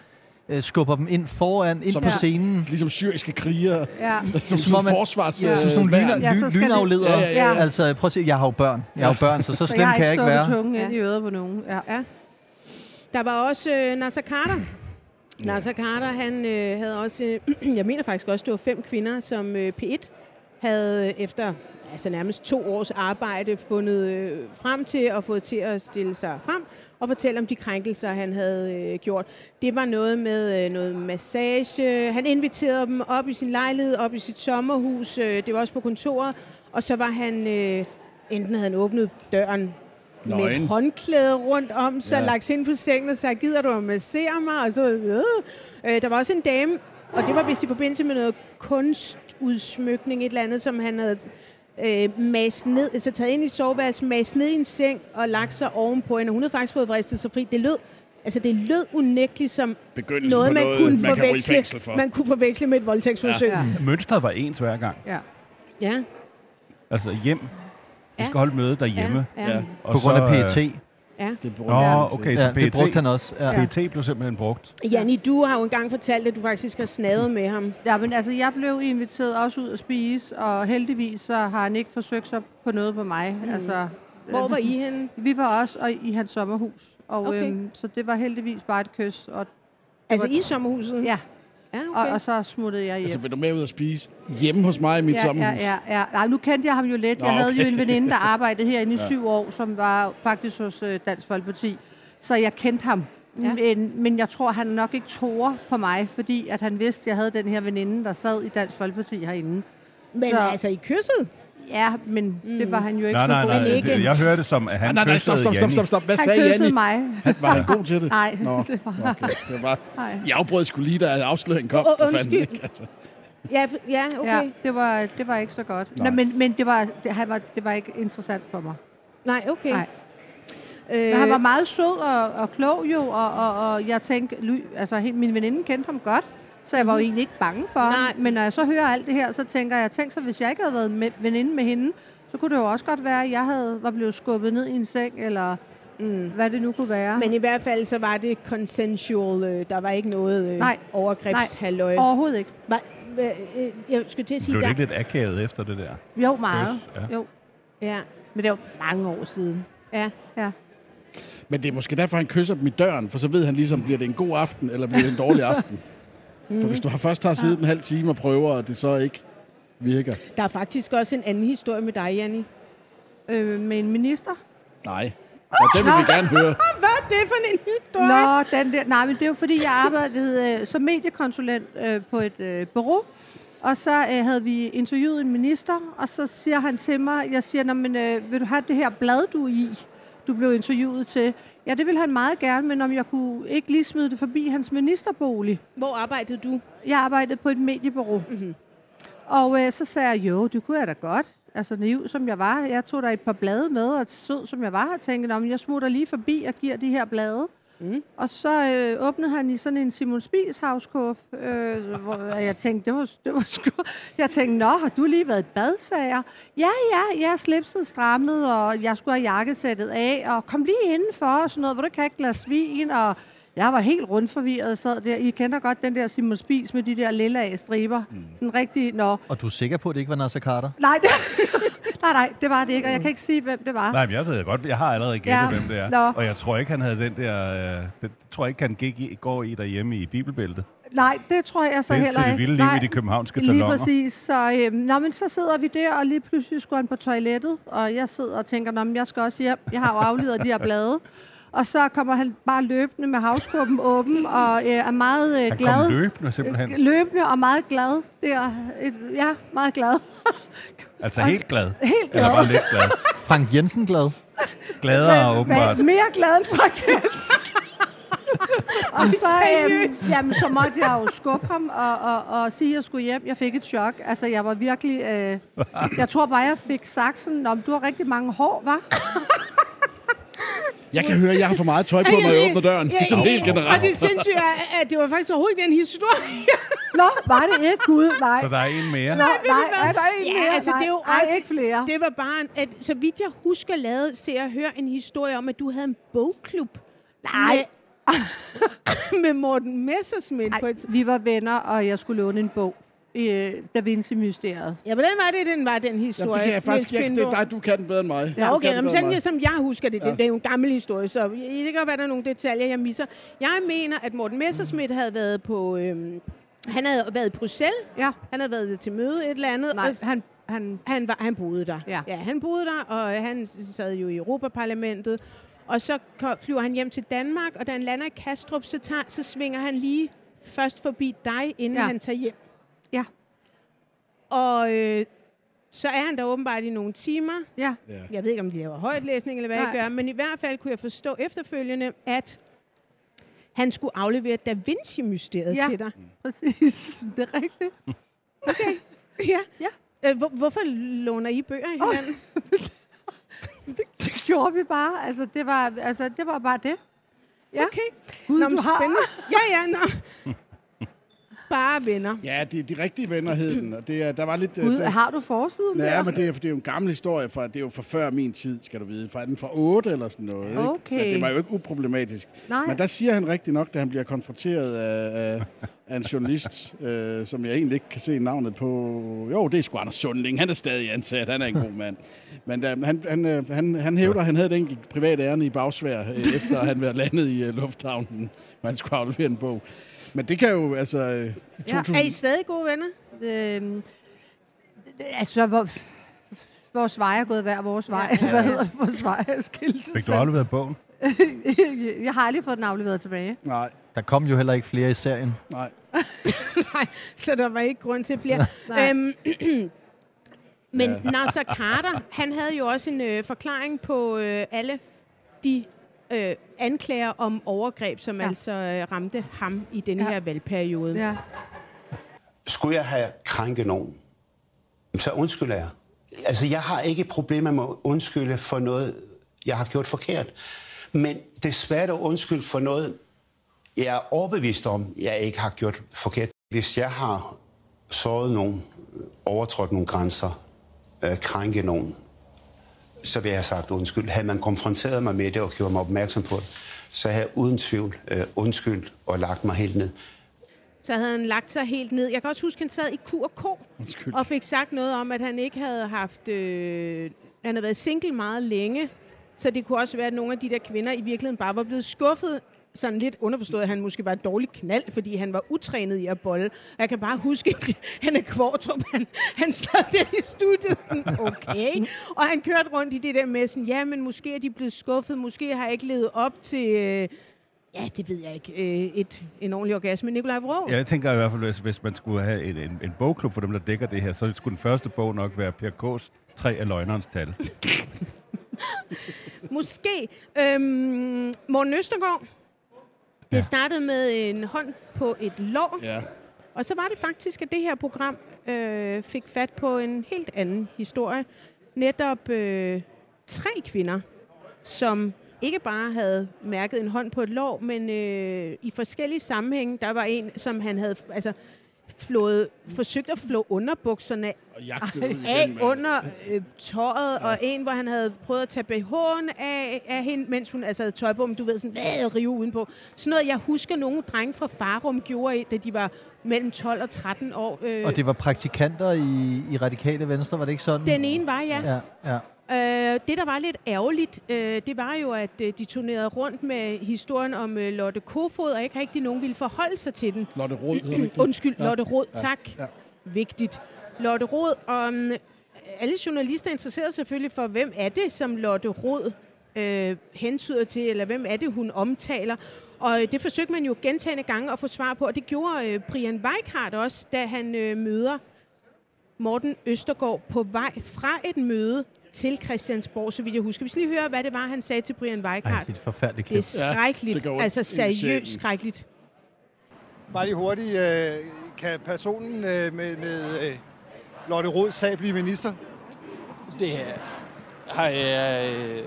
øh, skubber dem ind foran, ind Som på ja. scenen. Ligesom syriske krigere, Ja. som, som som forsvars... Ja, som sådan nogle lyner, Ja, så ly, lynafledere. Ja, ja, ja. Altså prøv at se, jeg har jo børn. Jeg har jo børn, så så Så slem jeg har kan jeg ikke ikke være. tungen Ja. ind i øret på nogen. Ja. Ja. Der var også øh, Nasser Carter. Nasser Carter, han øh, havde også, øh, jeg mener faktisk også, det var fem kvinder, som øh, P1 havde øh, efter altså nærmest to års arbejde fundet øh, frem til og fået til at stille sig frem og fortælle om de krænkelser, han havde øh, gjort. Det var noget med øh, noget massage. Han inviterede dem op i sin lejlighed, op i sit sommerhus. Øh, det var også på kontoret. Og så var han, øh, enten havde han åbnet døren med Nøgen. et håndklæde rundt om sig, ja. Lagt sig ind på sengen og sagt, gider du at massere mig? Og så, øh. Øh, der var også en dame, og det var vist i forbindelse med noget kunstudsmykning, et eller andet, som han havde øh, mast ned, altså taget ind i soveværelset, mast ned i en seng og lagt sig ovenpå hende. Hun havde faktisk fået vristet sig fri. Det lød, altså det lød unægteligt som Begyndelsen noget, man noget, kunne man forveksle, for. man kunne forveksle med et voldtægtsforsøg. Ja. Mønstret var ens hver gang. Ja. ja. Altså hjem. Vi Ja. skal holde møde derhjemme. Ja. Ja. Ja. Og På grund af så, PET. Øh, ja. Det er på Nå, af- okay, så Ja, det PET, brugte han også. Ja. PET blev simpelthen brugt. Janni, du har jo engang fortalt, at du faktisk har snadet med ham. Ja, men altså, jeg blev inviteret også ud at spise, og heldigvis så har han ikke forsøgt sig på noget på mig. Mm. Altså, Hvor øh, var I henne? Vi var også og i hans sommerhus, og Okay. øhm, så det var heldigvis bare et kys. Og, Altså var- i sommerhuset? ja, ja og, okay. og så smuttede jeg hjem. Altså, vil du med ud og spise hjemme hos mig i mit ja, sommerhus? ja, ja, ja. Nej, nu kendte jeg ham jo lidt. Nå, Jeg havde okay. jo en veninde, der arbejdede herinde i syv år, som var faktisk hos øh, Dansk Folkeparti. Så jeg kendte ham. Ja. Ja. Men, men jeg tror, han nok ikke tog på mig, fordi at han vidste, at jeg havde den her veninde, der sad i Dansk Folkeparti herinde. Men så- altså, I kysset? Ja, men mm. det var han jo ikke Nej, nej, nej. ikke. Jeg hørte det som, at han Ah, nej, nej, stop, stop, stop, stop, stop. Hvad Han sagde Janni? mig. Han, var han god til det? Nej, Nå, det var okay. Det var, Nej. jeg afbrød skulle lige, da afsløringen kom. Fanden, undskyld. ikke? Altså. Ja, ja okay. Ja, det var, det var ikke så godt. Nej. Nå, men, men det var, det, han var, det var ikke interessant for mig. Nej, okay. Nej. Øh, Men han var meget sød og, og klog jo, og, og, og jeg tænkte, ly- altså helt, min veninde kendte ham godt, så jeg var jo egentlig ikke bange for Nej. ham. Men når jeg så hører alt det her, så tænker jeg, tænk så, hvis jeg ikke havde været med, veninde med hende, så kunne det jo også godt være, at jeg havde, var blevet skubbet ned i en seng, eller mm. hvad det nu kunne være. Men i hvert fald så var det consensual. Øh, der var ikke noget øh, Nej. overgrebshalløj. Overhovedet ikke. Var, øh, øh, jeg skulle til at sige, Blev det der, ikke lidt akavet efter det der? Jo, meget. Ja. Jo. ja, Men det var mange år siden. ja. Ja. Men det er måske derfor, han kysser dem i døren, for så ved han ligesom, bliver det en god aften, eller bliver det en dårlig aften. For hvis du har først har siddet en halv time og prøver, og det så ikke virker. Der er faktisk også en anden historie med dig, Janni. Øh, med en minister. Nej. Og det vil vi gerne høre. Hvad er det for en historie? Nå, den der. Nej, men det er jo fordi, jeg arbejdede øh, som mediekonsulent øh, på et øh, bureau. Og så øh, havde vi interviewet en minister, og så siger han til mig, jeg siger, "Nå, men, øh, vil du have det her blad, du er i, du blev interviewet til? Ja, det ville han meget gerne, men om jeg kunne ikke lige smide det forbi hans ministerbolig. Hvor arbejdede du? Jeg arbejdede på et mediebureau. Mhm. Mm-hmm. Og øh, så sagde jeg, jo, det kunne jeg da godt. altså naiv som jeg var. Jeg tog der et par blade med, og sød som jeg var, og tænkte, at jeg smutter lige forbi og giver de her blade. Mm. Og så øh, åbnede han i sådan en Simon Spies havskåb, øh, hvor jeg tænkte, det var, det var sgu... Jeg tænkte, nå, har du lige været i bad, sagde jeg. Ja, ja, jeg slipset strammet, og jeg skulle have jakkesættet af, og kom lige indenfor, og sådan noget, hvor du kan ikke glas vin, og jeg var helt rundt forvirret, sad der. I kender godt den der Simon Spies med de der lilla striber. Mm. Sådan rigtig, nå. Og du er sikker på, at det ikke var Nasser Carter? Nej, det, nej, nej, det var det ikke, og jeg kan ikke sige, hvem det var. Nej, men jeg ved godt, jeg har allerede gættet, Ja. hvem det er. Nå. Og jeg tror ikke, han havde den der... Øh, det tror jeg ikke, han gik i, går i derhjemme i bibelbæltet. Nej, det tror jeg så Det er heller til det ikke. vilde liv Nej, i de københavnske Lige saloner. præcis. Så, øhm, nå, men så sidder vi der, og lige pludselig skulle han på toilettet, og jeg sidder og tænker, nå, men jeg skal også hjem. Jeg har jo afleveret de her blade. Og så kommer han bare løbende med havskåben åben, og øh, er meget øh, Han glad. kom løbende simpelthen. Øh, Løbende og meget glad. Det er et, ja, meget glad. Altså helt glad. Helt glad. Eller bare lidt glad. Frank Jensen glad. Gladere åbenbart. Mere glad end Frank Jensen. og så, øhm, jamen, så måtte jeg jo skubbe ham og, og, og sige, at jeg skulle hjem. Jeg fik et chok. Altså, jeg var virkelig... Øh, jeg tror bare, jeg fik sådan, om du har rigtig mange hår, var? Jeg kan høre, at jeg har for meget tøj på, når jeg åbner døren. Ja, Sådan helt Og generelt. det sindssyge er, at det var faktisk overhovedet ikke den historie. Nå, var det ikke? Gud, nej. Så der er en mere. Nå, nej, er der en Ja, mere? altså, nej, det er jo ej, også- ikke flere. Det var bare, en- at, så vidt jeg husker, lavet, se og høre en historie om, at du havde en bogklub. Nej. Med, med Morten Messersmith. På Ej, et, vi var venner, og jeg skulle låne en bog. I øh, Da Vinci-mysteriet. ja, hvordan var det, den var, den historie? Jamen, det kan jeg faktisk ikke. Det er dig, du kan den bedre end mig. Ja, okay, kan den men bedre end sådan, mig. som jeg husker det, det, Ja. det er jo en gammel historie, så det kan godt være, der er nogle detaljer, jeg misser. Jeg mener, at Morten Messersmith havde været på... Øhm, han havde været i Bruxelles. Ja. Han havde været til møde et eller andet. Nej, og han, han, Han, var, han boede der. Ja. ja, han boede der, og han sad jo i Europaparlamentet. Og så flyver han hjem til Danmark, og da han lander i Kastrup, så, tager, så svinger han lige først forbi dig, inden ja. han tager hjem. Ja. Og øh, så er han der åbenbart i nogle timer. ja. Ja. Jeg ved ikke, om de laver højtlæsning eller hvad Nej. jeg gør, men i hvert fald kunne jeg forstå efterfølgende, at han skulle aflevere Da Vinci-mysteriet Ja. til dig. Præcis. Det er rigtigt. Ja. Ja. Øh, hvor, hvorfor låner I bøger af hinanden? Det gjorde vi bare. Altså, det var, altså, det var bare det. Ja. Okay. Gud, Nå, du har... spændende. Ja, ja, nå. Bare venner. Ja, de, de rigtige venner hed den. Og det, er- der var lidt... øh, Gud, der, har du forsiden Ja, der? men det er, det er jo en gammel historie, fra, det er jo fra før min tid, skal du vide. Fra den fra 8 eller sådan noget. Ikke? Okay. Men det var jo ikke uproblematisk. Nej. Men der siger han rigtig nok, da han bliver konfronteret af, af, en journalist, øh, som jeg egentlig ikke kan se navnet på. Jo, det er sgu Anders Sundling. Han er stadig ansat. Han er en god mand. Men da, han, han, øh, han, han hævder, at han havde et enkelt privat ærne i bagsvær, øh, efter han var landet i øh, lufthavnen, hvor han skulle aflevere en bog. Men det kan jo, altså... øh, i Ja. 2000, Er I stadig gode venner? Øhm, altså, hvor, vores veje er gået hver vores vej. Ja. Hvad hedder det? Vores veje er skilt. Fik du afleveret bogen? jeg har aldrig fået den afleveret tilbage. Nej, Der kom jo heller ikke flere i serien. nej. Nej, så der var ikke grund til flere. Nej. øhm, men ja. Nasser Carter, han havde jo også en øh, forklaring på øh, alle de øh, anklager om overgreb, som ja. Altså øh, ramte ham i denne. Ja. her valgperiode. Ja. Skulle jeg have krænket nogen, så undskylder jeg. Altså, jeg har ikke problemer med at undskylde for noget, jeg har gjort forkert. Men det er svært at undskylde for noget, jeg er overbevist om, jeg ikke har gjort forkert. Hvis jeg har såret nogen, overtrådt nogle grænser, øh, krænket nogen, så vil jeg have sagt undskyld. Havde man konfronteret mig med det og gjort mig opmærksom på det, så havde jeg uden tvivl øh, undskyldt og lagt mig helt ned. Så havde han lagt sig helt ned. Jeg kan også huske, at han sad i Q&K Undskyld. og fik sagt noget om, at han ikke havde haft... Øh, han havde været single meget længe. Så det kunne også være, at nogle af de der kvinder i virkeligheden bare var blevet skuffet. Sådan lidt underforstået, at han måske var et dårligt knald, fordi han var utrænet i at bolle. Og jeg kan bare huske, at han er Kvartrup, han, han sad der i studiet. Okay. Og han kørte rundt i det der med sådan, ja, men måske er de blevet skuffet, måske har jeg ikke levet op til... Øh, Ja, det ved jeg ikke. Øh, et, en ordentlig orgasme. Nikolaj Vrå? Ja, jeg tænker i hvert fald, hvis, hvis man skulle have en, en, en bogklub for dem, der dækker det her, så skulle den første bog nok være Per K's Tre af løgnerens tal. Måske. Øhm, Morten Østergaard. Det Ja. startede med en hånd på et lår, Ja. og så var det faktisk, at det her program øh, fik fat på en helt anden historie. Netop øh, tre kvinder, som ikke bare havde mærket en hånd på et lår, men øh, i forskellige sammenhænge. Der var en, som han havde altså, flået, forsøgt at flå underbukserne af igen, under øh, tøjet, ja. og en, hvor han havde prøvet at tage BH'en af, af hende, mens hun altså havde tøj på, men du ved, sådan øh, rive udenpå. Sådan noget, jeg husker, nogle drenge fra Farum gjorde, da de var mellem 12 og 13 år. Øh, Og det var praktikanter i, i Radikale Venstre, var det ikke sådan? den ene var, ja. Ja, ja. Øh, det, der var lidt ærgerligt, øh, det var jo, at øh, de turnerede rundt med historien om øh, Lotte Kofod, og ikke rigtig nogen ville forholde sig til den. Lotte Rod hedder ikke det? Undskyld, Ja. Lotte Rod, Ja. tak. Ja. Vigtigt. Lotte Rod, og um, alle journalister er interesseret selvfølgelig for, hvem er det, som Lotte Rod øh, hentyder til, eller hvem er det, hun omtaler. Og øh, det forsøgte man jo gentagende gange at få svar på, og det gjorde øh, Brian Weikart også, da han øh, møder Morten Østergaard på vej fra et møde til Christiansborg, så vidt jeg husker. Vi skal lige høre, hvad det var, han sagde til Brian Ej, Weikart. det er et forfærdeligt Det er klip. skrækkeligt, det gør ondt altså seriøst skrækkeligt. Bare lige hurtigt. Øh, kan personen øh, med, med øh, Lotte Rods sag blive minister? Det er, har, øh,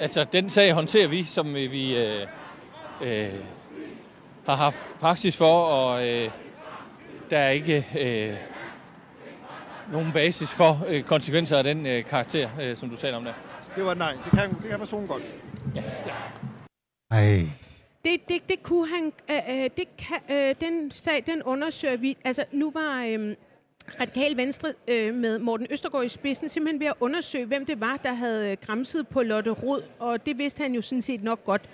altså, den sag håndterer vi, som øh, vi øh, øh, har haft praksis for, og øh, der er ikke øh, nogen basis for øh, konsekvenser af den øh, karakter, øh, som du taler om der. Det var nej. Det kan, det kan personen godt. Ej. Det, det, det kunne han, øh, øh, det kan, øh, den sag, den undersøger vi. Altså, nu var øh, Radikal Venstre øh, med Morten Østergaard i spidsen simpelthen ved at undersøge, hvem det var, der havde græmset på Lotte Rod, og det vidste han jo sådan set nok godt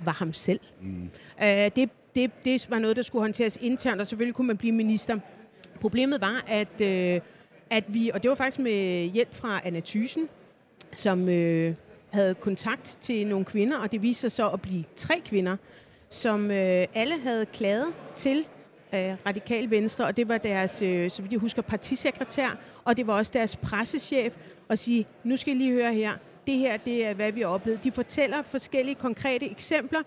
var ham selv. Mm. Øh, det, det, det var noget, der skulle håndteres internt, og selvfølgelig kunne man blive minister. Problemet var, at, øh, at vi, og det var faktisk med hjælp fra Anna Thysen, som øh, havde kontakt til nogle kvinder, og det viste sig så at blive tre kvinder, som øh, alle havde klaget til øh, Radikal Venstre, og det var deres, øh, så vidt jeg husker, partisekretær, og det var også deres pressechef, og sige, nu skal I lige høre her, det her, det er, hvad vi har oplevet. De fortæller forskellige konkrete eksempler,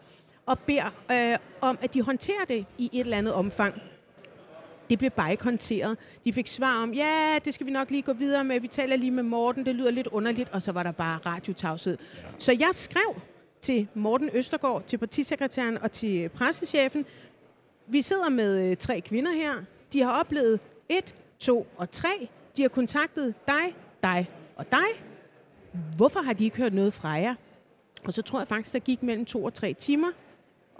og beder øh, om, at de håndterer det i et eller andet omfang. Det blev bare ikke håndteret. De fik svar om, ja, det skal vi nok lige gå videre med. Vi taler lige med Morten, det lyder lidt underligt, og så var der bare radiotavshed. Ja. Så jeg skrev til Morten Østergaard, til partisekretæren og til pressechefen. Vi sidder med øh, tre kvinder her. De har oplevet et, to og tre. De har kontaktet dig, dig og dig. Hvorfor har de ikke hørt noget fra jer? Og så tror jeg faktisk, der gik mellem to og tre timer.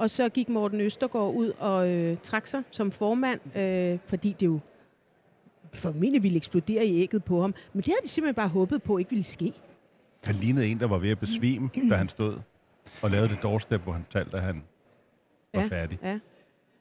Og så gik Morten Østergaard ud og øh, trak sig som formand, øh, fordi det jo formentlig ville eksplodere i ægget på ham. Men det havde de simpelthen bare håbet på ikke ville ske. Han lignede en, der var ved at besvime, da han stod og lavede det doorstep, hvor han fortalte, at han var Ja, færdig. Ja.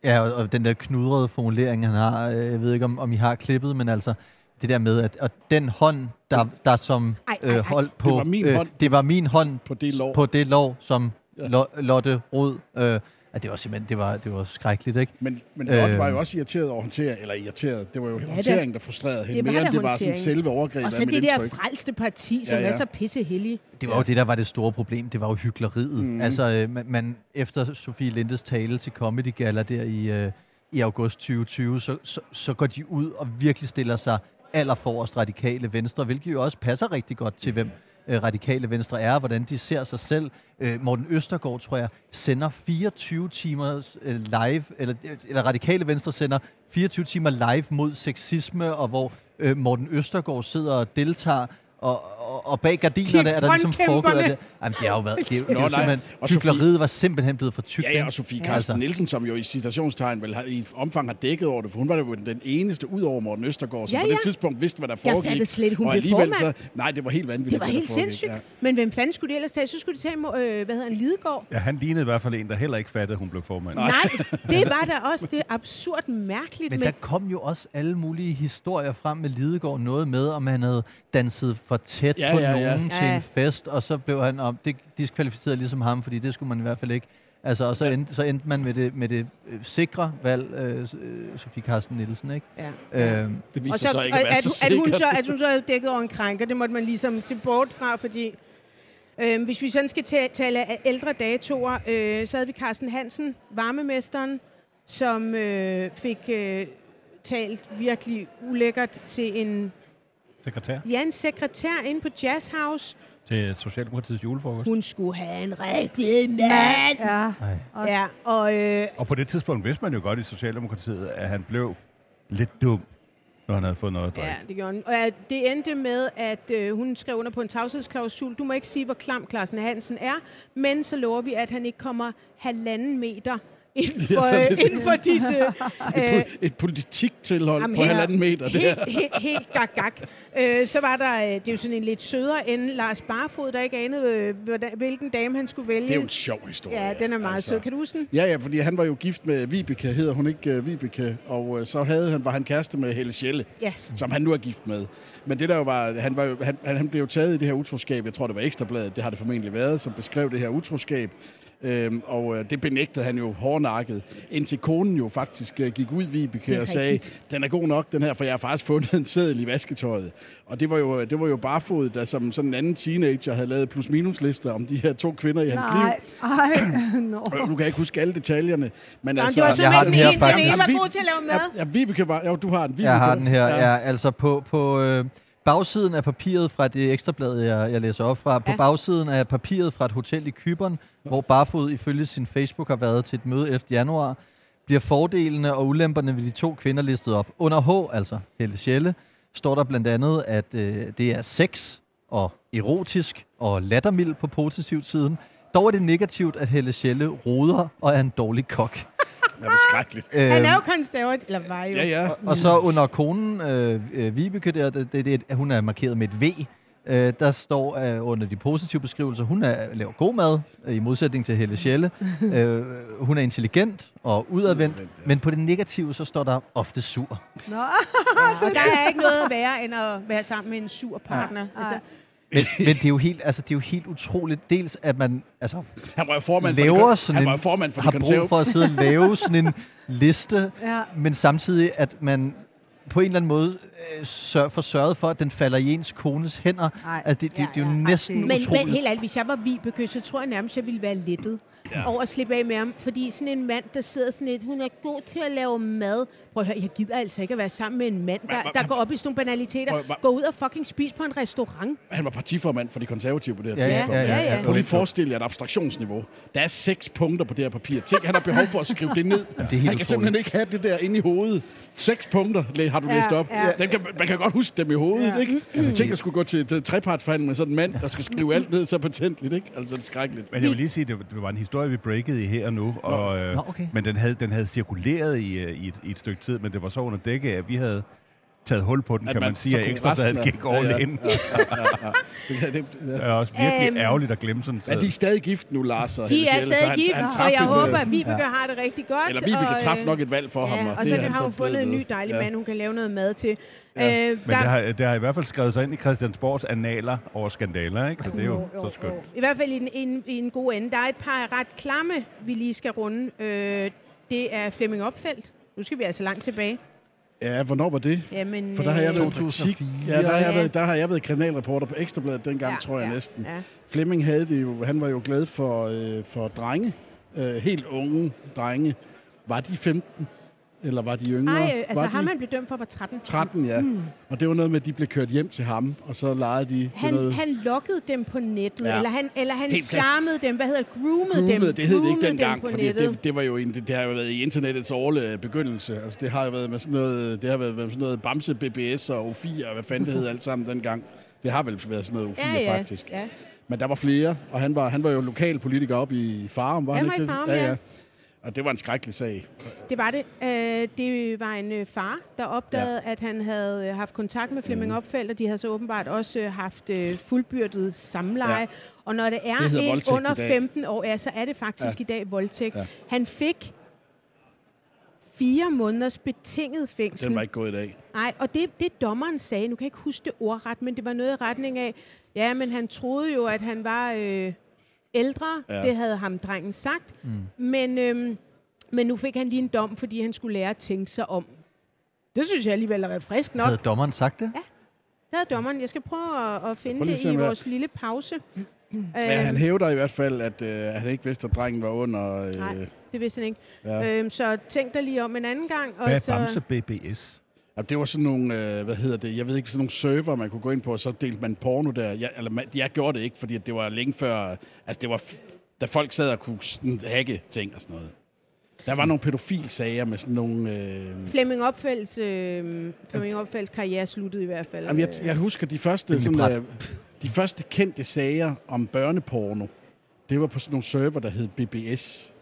Ja, og, og den der knudrede formulering, han har, øh, jeg ved ikke, om, om I har klippet, men altså, det der med, at, at den hånd, der, der som Ej, ej, ej. øh, holdt på... Det var min hånd. Det var min hånd På det lår. på det lov, som Ja. ja. Lotte Rod... Øh, at det var simpelthen, det var, det var skrækkeligt, ikke? Men, men Lotte Øh. var jo også irriteret over håndtering, eller irriteret. Det var jo da. håndteringen, der frustrerede hende, Det var mere end det var sådan selve overgrebet Og så det der indtryk. frelste parti, som Ja, ja, ja. er så pissehellige. Det var jo det, der var det store problem. Det var jo hyggeleriet. Mm. Altså, øh, man, man, efter Sofie Lindes tale til Comedy Gala der i, øh, i august 2020, så, så, så går de ud og virkelig stiller sig allerforrest radikale venstre, hvilket jo også passer rigtig godt til, hvem øh, radikale venstre er, hvordan de ser sig selv. Øh, Morten Østergaard, tror jeg, sender 24 timer øh, live, eller, eller radikale venstre sender 24 timer live mod sexisme, og hvor øh, Morten Østergaard sidder og deltager, og, og, og bag gardinerne De er der ligesom foregået... Det, jamen, det har jo været... Det, det er Nå. Og Sofie- Hykleriet var simpelthen blevet for tykt. Ja, ja, og Sofie Ja, Carsten altså. Nielsen, som jo i citationstegn vel har, i omfang har dækket over det, for hun var jo den eneste ud over Morten Østergaard, som Ja, på det ja. tidspunkt vidste, hvad der Jeg foregik. fattede slet, hun og blev formand. Så, nej, det var helt vanvittigt. Det var helt sindssygt. Ja. Men hvem fanden skulle de ellers tage? Så skulle de tage, øh, hvad hedder han, Lidegaard? Ja, han lignede i hvert fald en, der heller ikke fattede, at hun blev formand. Nej, det var da også det absurd mærkeligt. Men Men, der kom jo også alle mulige historier frem med Lidegaard. Noget med, om han havde danset for tæt Ja, på ja, ja. nogen til Ja. en fest, og så blev han om det diskvalificeret ligesom ham, fordi det skulle man i hvert fald ikke. Altså, og så, Ja. endte, så endte man med det, med det øh, sikre valg, øh, øh, Sofie Carsten Nielsen, ikke? ja. Øh, Det viser Og så, så ikke at være at, så at, hun sikkert. så, at hun så er dækket over en krænker, det måtte man ligesom til bort fra, fordi øh, hvis vi sådan skal ta- tale af ældre datoer, øh, så havde vi Carsten Hansen, varmemesteren, som øh, fik øh, talt virkelig ulækkert til en, Sekretær ja, en sekretær inde på Jazz House. til Socialdemokratiets julefrokost. Hun skulle have en rigtig mand. Ja. Nej. Ja, og øh, Og på det tidspunkt vidste man jo godt i Socialdemokratiet, at han blev lidt dum, når han havde fået noget at drikke. Ja, det gjorde hun. Og ja, det endte med, at øh, hun skrev under på en tavshedsklausul. Du må ikke sige, hvor klam Clarsen Hansen er, men så lover vi, at han ikke kommer halvanden meter inden for, Ja, er øh, det- inden for dit... Øh, Et, øh, et politiktilhold Jamen, på helt- halvanden meter. Det helt, helt, helt gak, gak. Øh, så var der, øh, det er jo sådan en lidt sødere end Lars Barfod, der ikke anede, hvilken dame han skulle vælge. Det er jo en sjov historie. Ja, den er meget altså. sød. Kan du huske den? Ja, ja, fordi han var jo gift med Vibeke, hedder hun ikke uh, Vibeke, og uh, så havde han, var han kæreste med Helle Schelle, Ja. som han nu er gift med. Men det der jo var, han, var jo, han, han han blev jo taget i det her utroskab, jeg tror det var Ekstrabladet, det har det formentlig været, som beskrev det her utroskab. Øhm, og øh, det benægtede han jo hårdnakket, indtil konen jo faktisk øh, gik ud, Vibeke, og sagde, rigtigt. den er god nok, den her, for jeg har faktisk fundet en seddel i vasketøjet. Og det var jo, det var jo Barfod, der som sådan en anden teenager havde lavet plus-minus-lister om de her to kvinder i hans liv. Nej, ej, no. Og Nu kan jeg ikke huske alle detaljerne, men Nå, altså... så jeg har den her den faktisk. ene var god til at lave mad. Ja, ja, Vibeke var... Jo, du har den. Vibeke, Jeg har den her. Ja. Ja, altså på, på øh, bagsiden af papiret fra det ekstrablad, jeg, jeg læser op fra, på Ja. bagsiden af papiret fra et hotel i Kyberen, hvor Barfod ifølge sin Facebook har været til et møde 11. januar, bliver fordelene og ulemperne ved de to kvinder listet op. Under H, altså Helle Schelle, står der blandt andet, at øh, det er sex og erotisk og lattermild på positivt siden. Dog er det negativt, at Helle Schelle roder og er en dårlig kok. Ja, det er skrækkeligt. Han er Øhm, jo konservativ, eller var jo. Ja, ja. og så under konen, øh, øh, Vibeke der, det, det, det, hun er markeret med et V. Øh, der står øh, under de positive beskrivelser, hun er, laver god mad, øh, i modsætning til Helle Schelle. øh, hun er intelligent og udadvendt, men på det negative, så står der ofte sur. Nå, Og der er ikke noget værre, end at være sammen med en sur partner. Altså, Men, men det, er jo helt, altså, det er jo helt utroligt. Dels, at man altså, Han var jo formand for, laver de, sådan han en, var jo formand for har de brug for at sidde og lave sådan en liste, ja. men samtidig, at man på en eller anden måde øh, sør, får sørget for, at den falder i ens kones hænder. Ej. Altså, det, det, Ja, det er jo ja. næsten Ej, men, utroligt. men helt ærligt, hvis jeg var Vibeke, så tror jeg nærmest, jeg ville være lettet ja. over at slippe af med ham. Fordi sådan en mand, der sidder sådan lidt, hun er god til at lave mad. Prøv at høre, jeg gider altså ikke at være sammen med en mand, der, Men- der går op i sådan nogle banaliteter. Prøv, hva- Gå ud og fucking spise på en restaurant. Han var partiformand for de konservative på det her Ja, ja, tidspunkt. ja, ja, ja. ja. Prøv lige at forestille jer et abstraktionsniveau. Der er seks punkter på det her papir. Tænk, han har behov for at skrive det ned. det er helt han kan simpelthen ikke have det der inde i hovedet. Seks punkter har du Ja, læst op. ja. Den kan, man kan godt huske dem i hovedet, Ja. ikke? Tænk at skulle gå til, til trepartsforhandling med sådan en mand, der skal skrive alt ned så patentligt, ikke? Altså, det er skrækkeligt. Men jeg vil lige sige, det, det var en historie, vi breakede i her og nu. Og, øh, Nå, okay. Men den havde, den havde cirkuleret i, øh, i, et, i et stykke tid, men det var så under dække at vi havde taget hul på den, At kan man, man sige, at resten af- gik all ja, ja. in. Det, kan- det, Det det, er også virkelig Øhm, ærgerligt at glemme sådan er de stadig gift nu, Lars og De er stadig han- gift, han og jeg et, håber, at Vibeke har det rigtig godt. Eller Vibeke og, traf øh, nok et valg for ham. Ja, og og det så har hun fundet en ny dejlig Ja. mand, hun kan lave noget mad til. Ja. Øh, Men der- det har, det har i hvert fald skrevet sig ind i Christiansborgs analer over skandaler, ikke? Så det er jo, så skønt. I hvert fald i en, en, i en god ende. Der er et par ret klamme, vi lige skal runde. Øh, det er Flemming Opfeldt. Nu skal vi altså langt tilbage. Ja, hvornår var det? Jamen, For der har jeg øh, været i praktik. 2004. Ja, der har, jeg været, der har jeg været kriminalreporter på Ekstrabladet dengang, Ja, tror jeg ja, næsten. ja. Flemming havde det jo, han var jo glad for, øh, for drenge, øh, helt unge drenge. Var de 15? Eller var de yngre? Ej, øh, altså var ham de han blev dømt for var 13. 13, ja. Mm. Og det var noget med, at de blev kørt hjem til ham, og så legede de det Han, noget... han lokkede dem på nettet, Ja. eller han, eller han charmede dem, hvad hedder det, groomede, dem. Det hed det ikke groomede dengang, nettet. det, det, var jo en, det, det, har jo været i internettets årlige begyndelse. Altså, det har jo været med sådan noget, det har været med sådan noget Bamse, BBS og O4, og hvad fanden det hed alt sammen dengang. Det har vel været sådan noget O4 ja, ja, faktisk. Ja. Men der var flere, og han var, han var jo lokalpolitiker op i Farum, var Han han, var ikke i det? Farum, ja, ja. ja. Og det var en skrækkelig sag. Det var det. Øh, det var en øh, far, der opdagede, ja. at han havde øh, haft kontakt med. Flemming Opfeldt, og de havde så åbenbart også haft fuldbyrdet samleje. Ja. Og når det er Det en under i dag. 15 år, ja, så er det faktisk Ja. i dag voldtægt. Ja. Han fik fire måneders betinget fængsel. Den var ikke gået i dag. Nej, og det, det dommeren sagde, nu kan jeg ikke huske det ordret, men det var noget i retning af, ja, men han troede jo, at han var øh, ældre. Ja. Ja. Det havde ham drengen sagt. Mm. Men, øhm, men nu fik han lige en dom, fordi han skulle lære at tænke sig om. Det synes jeg alligevel er frisk nok. Havde dommeren sagt det? Det havde dommeren. Jeg skal prøve at, at finde Prøv lige det i vores lille pause. Men han hævder i hvert fald, at, øh, han ikke vidste, at drengen var under, øh, Nej. Det vidste han ikke. Ja. Øhm, så tænk dig lige om en anden gang. Hvad er så, Bamse BBS? Ja, det var sådan nogle, øh, hvad hedder det, jeg ved ikke, sådan nogle server, man kunne gå ind på, og så delte man porno der. Jeg, eller, man- jeg gjorde det ikke, fordi det var længe før, altså det var, da folk sad og kunne sådan, hacke ting og sådan noget. Der var nogle pædofilsager med sådan nogle... Øh, Flemming Opfelds, øh, Flemming Opfelds karriere sluttede i hvert fald. Jamen, jeg, jeg husker de første, sådan, øh, de første kendte sager om børneporno. Det var på sådan nogle server, der hed BBS.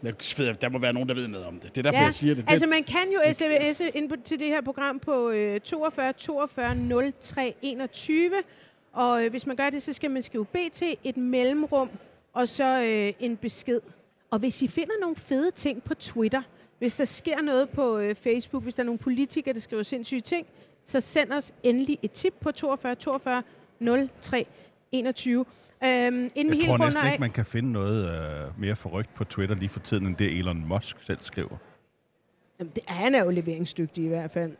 Der må være nogen, der ved noget om det. Det er derfor, Ja, jeg siger det. det altså man kan jo sms'e ind på, til det her program på øh, 42 42 03 21, og øh, hvis man gør det, så skal man skrive BT, et mellemrum, og så øh, en besked. Og hvis I finder nogle fede ting på Twitter, hvis der sker noget på øh, Facebook, hvis der er nogle politikere, der skriver sindssyge ting, så send os endelig et tip på 42 42 03 21. Øhm, inden Jeg tror næsten af- ikke, man kan finde noget øh, mere forrygt på Twitter lige for tiden, end det Elon Musk selv skriver. Jamen, det, han er jo leveringsdygtig i hvert fald.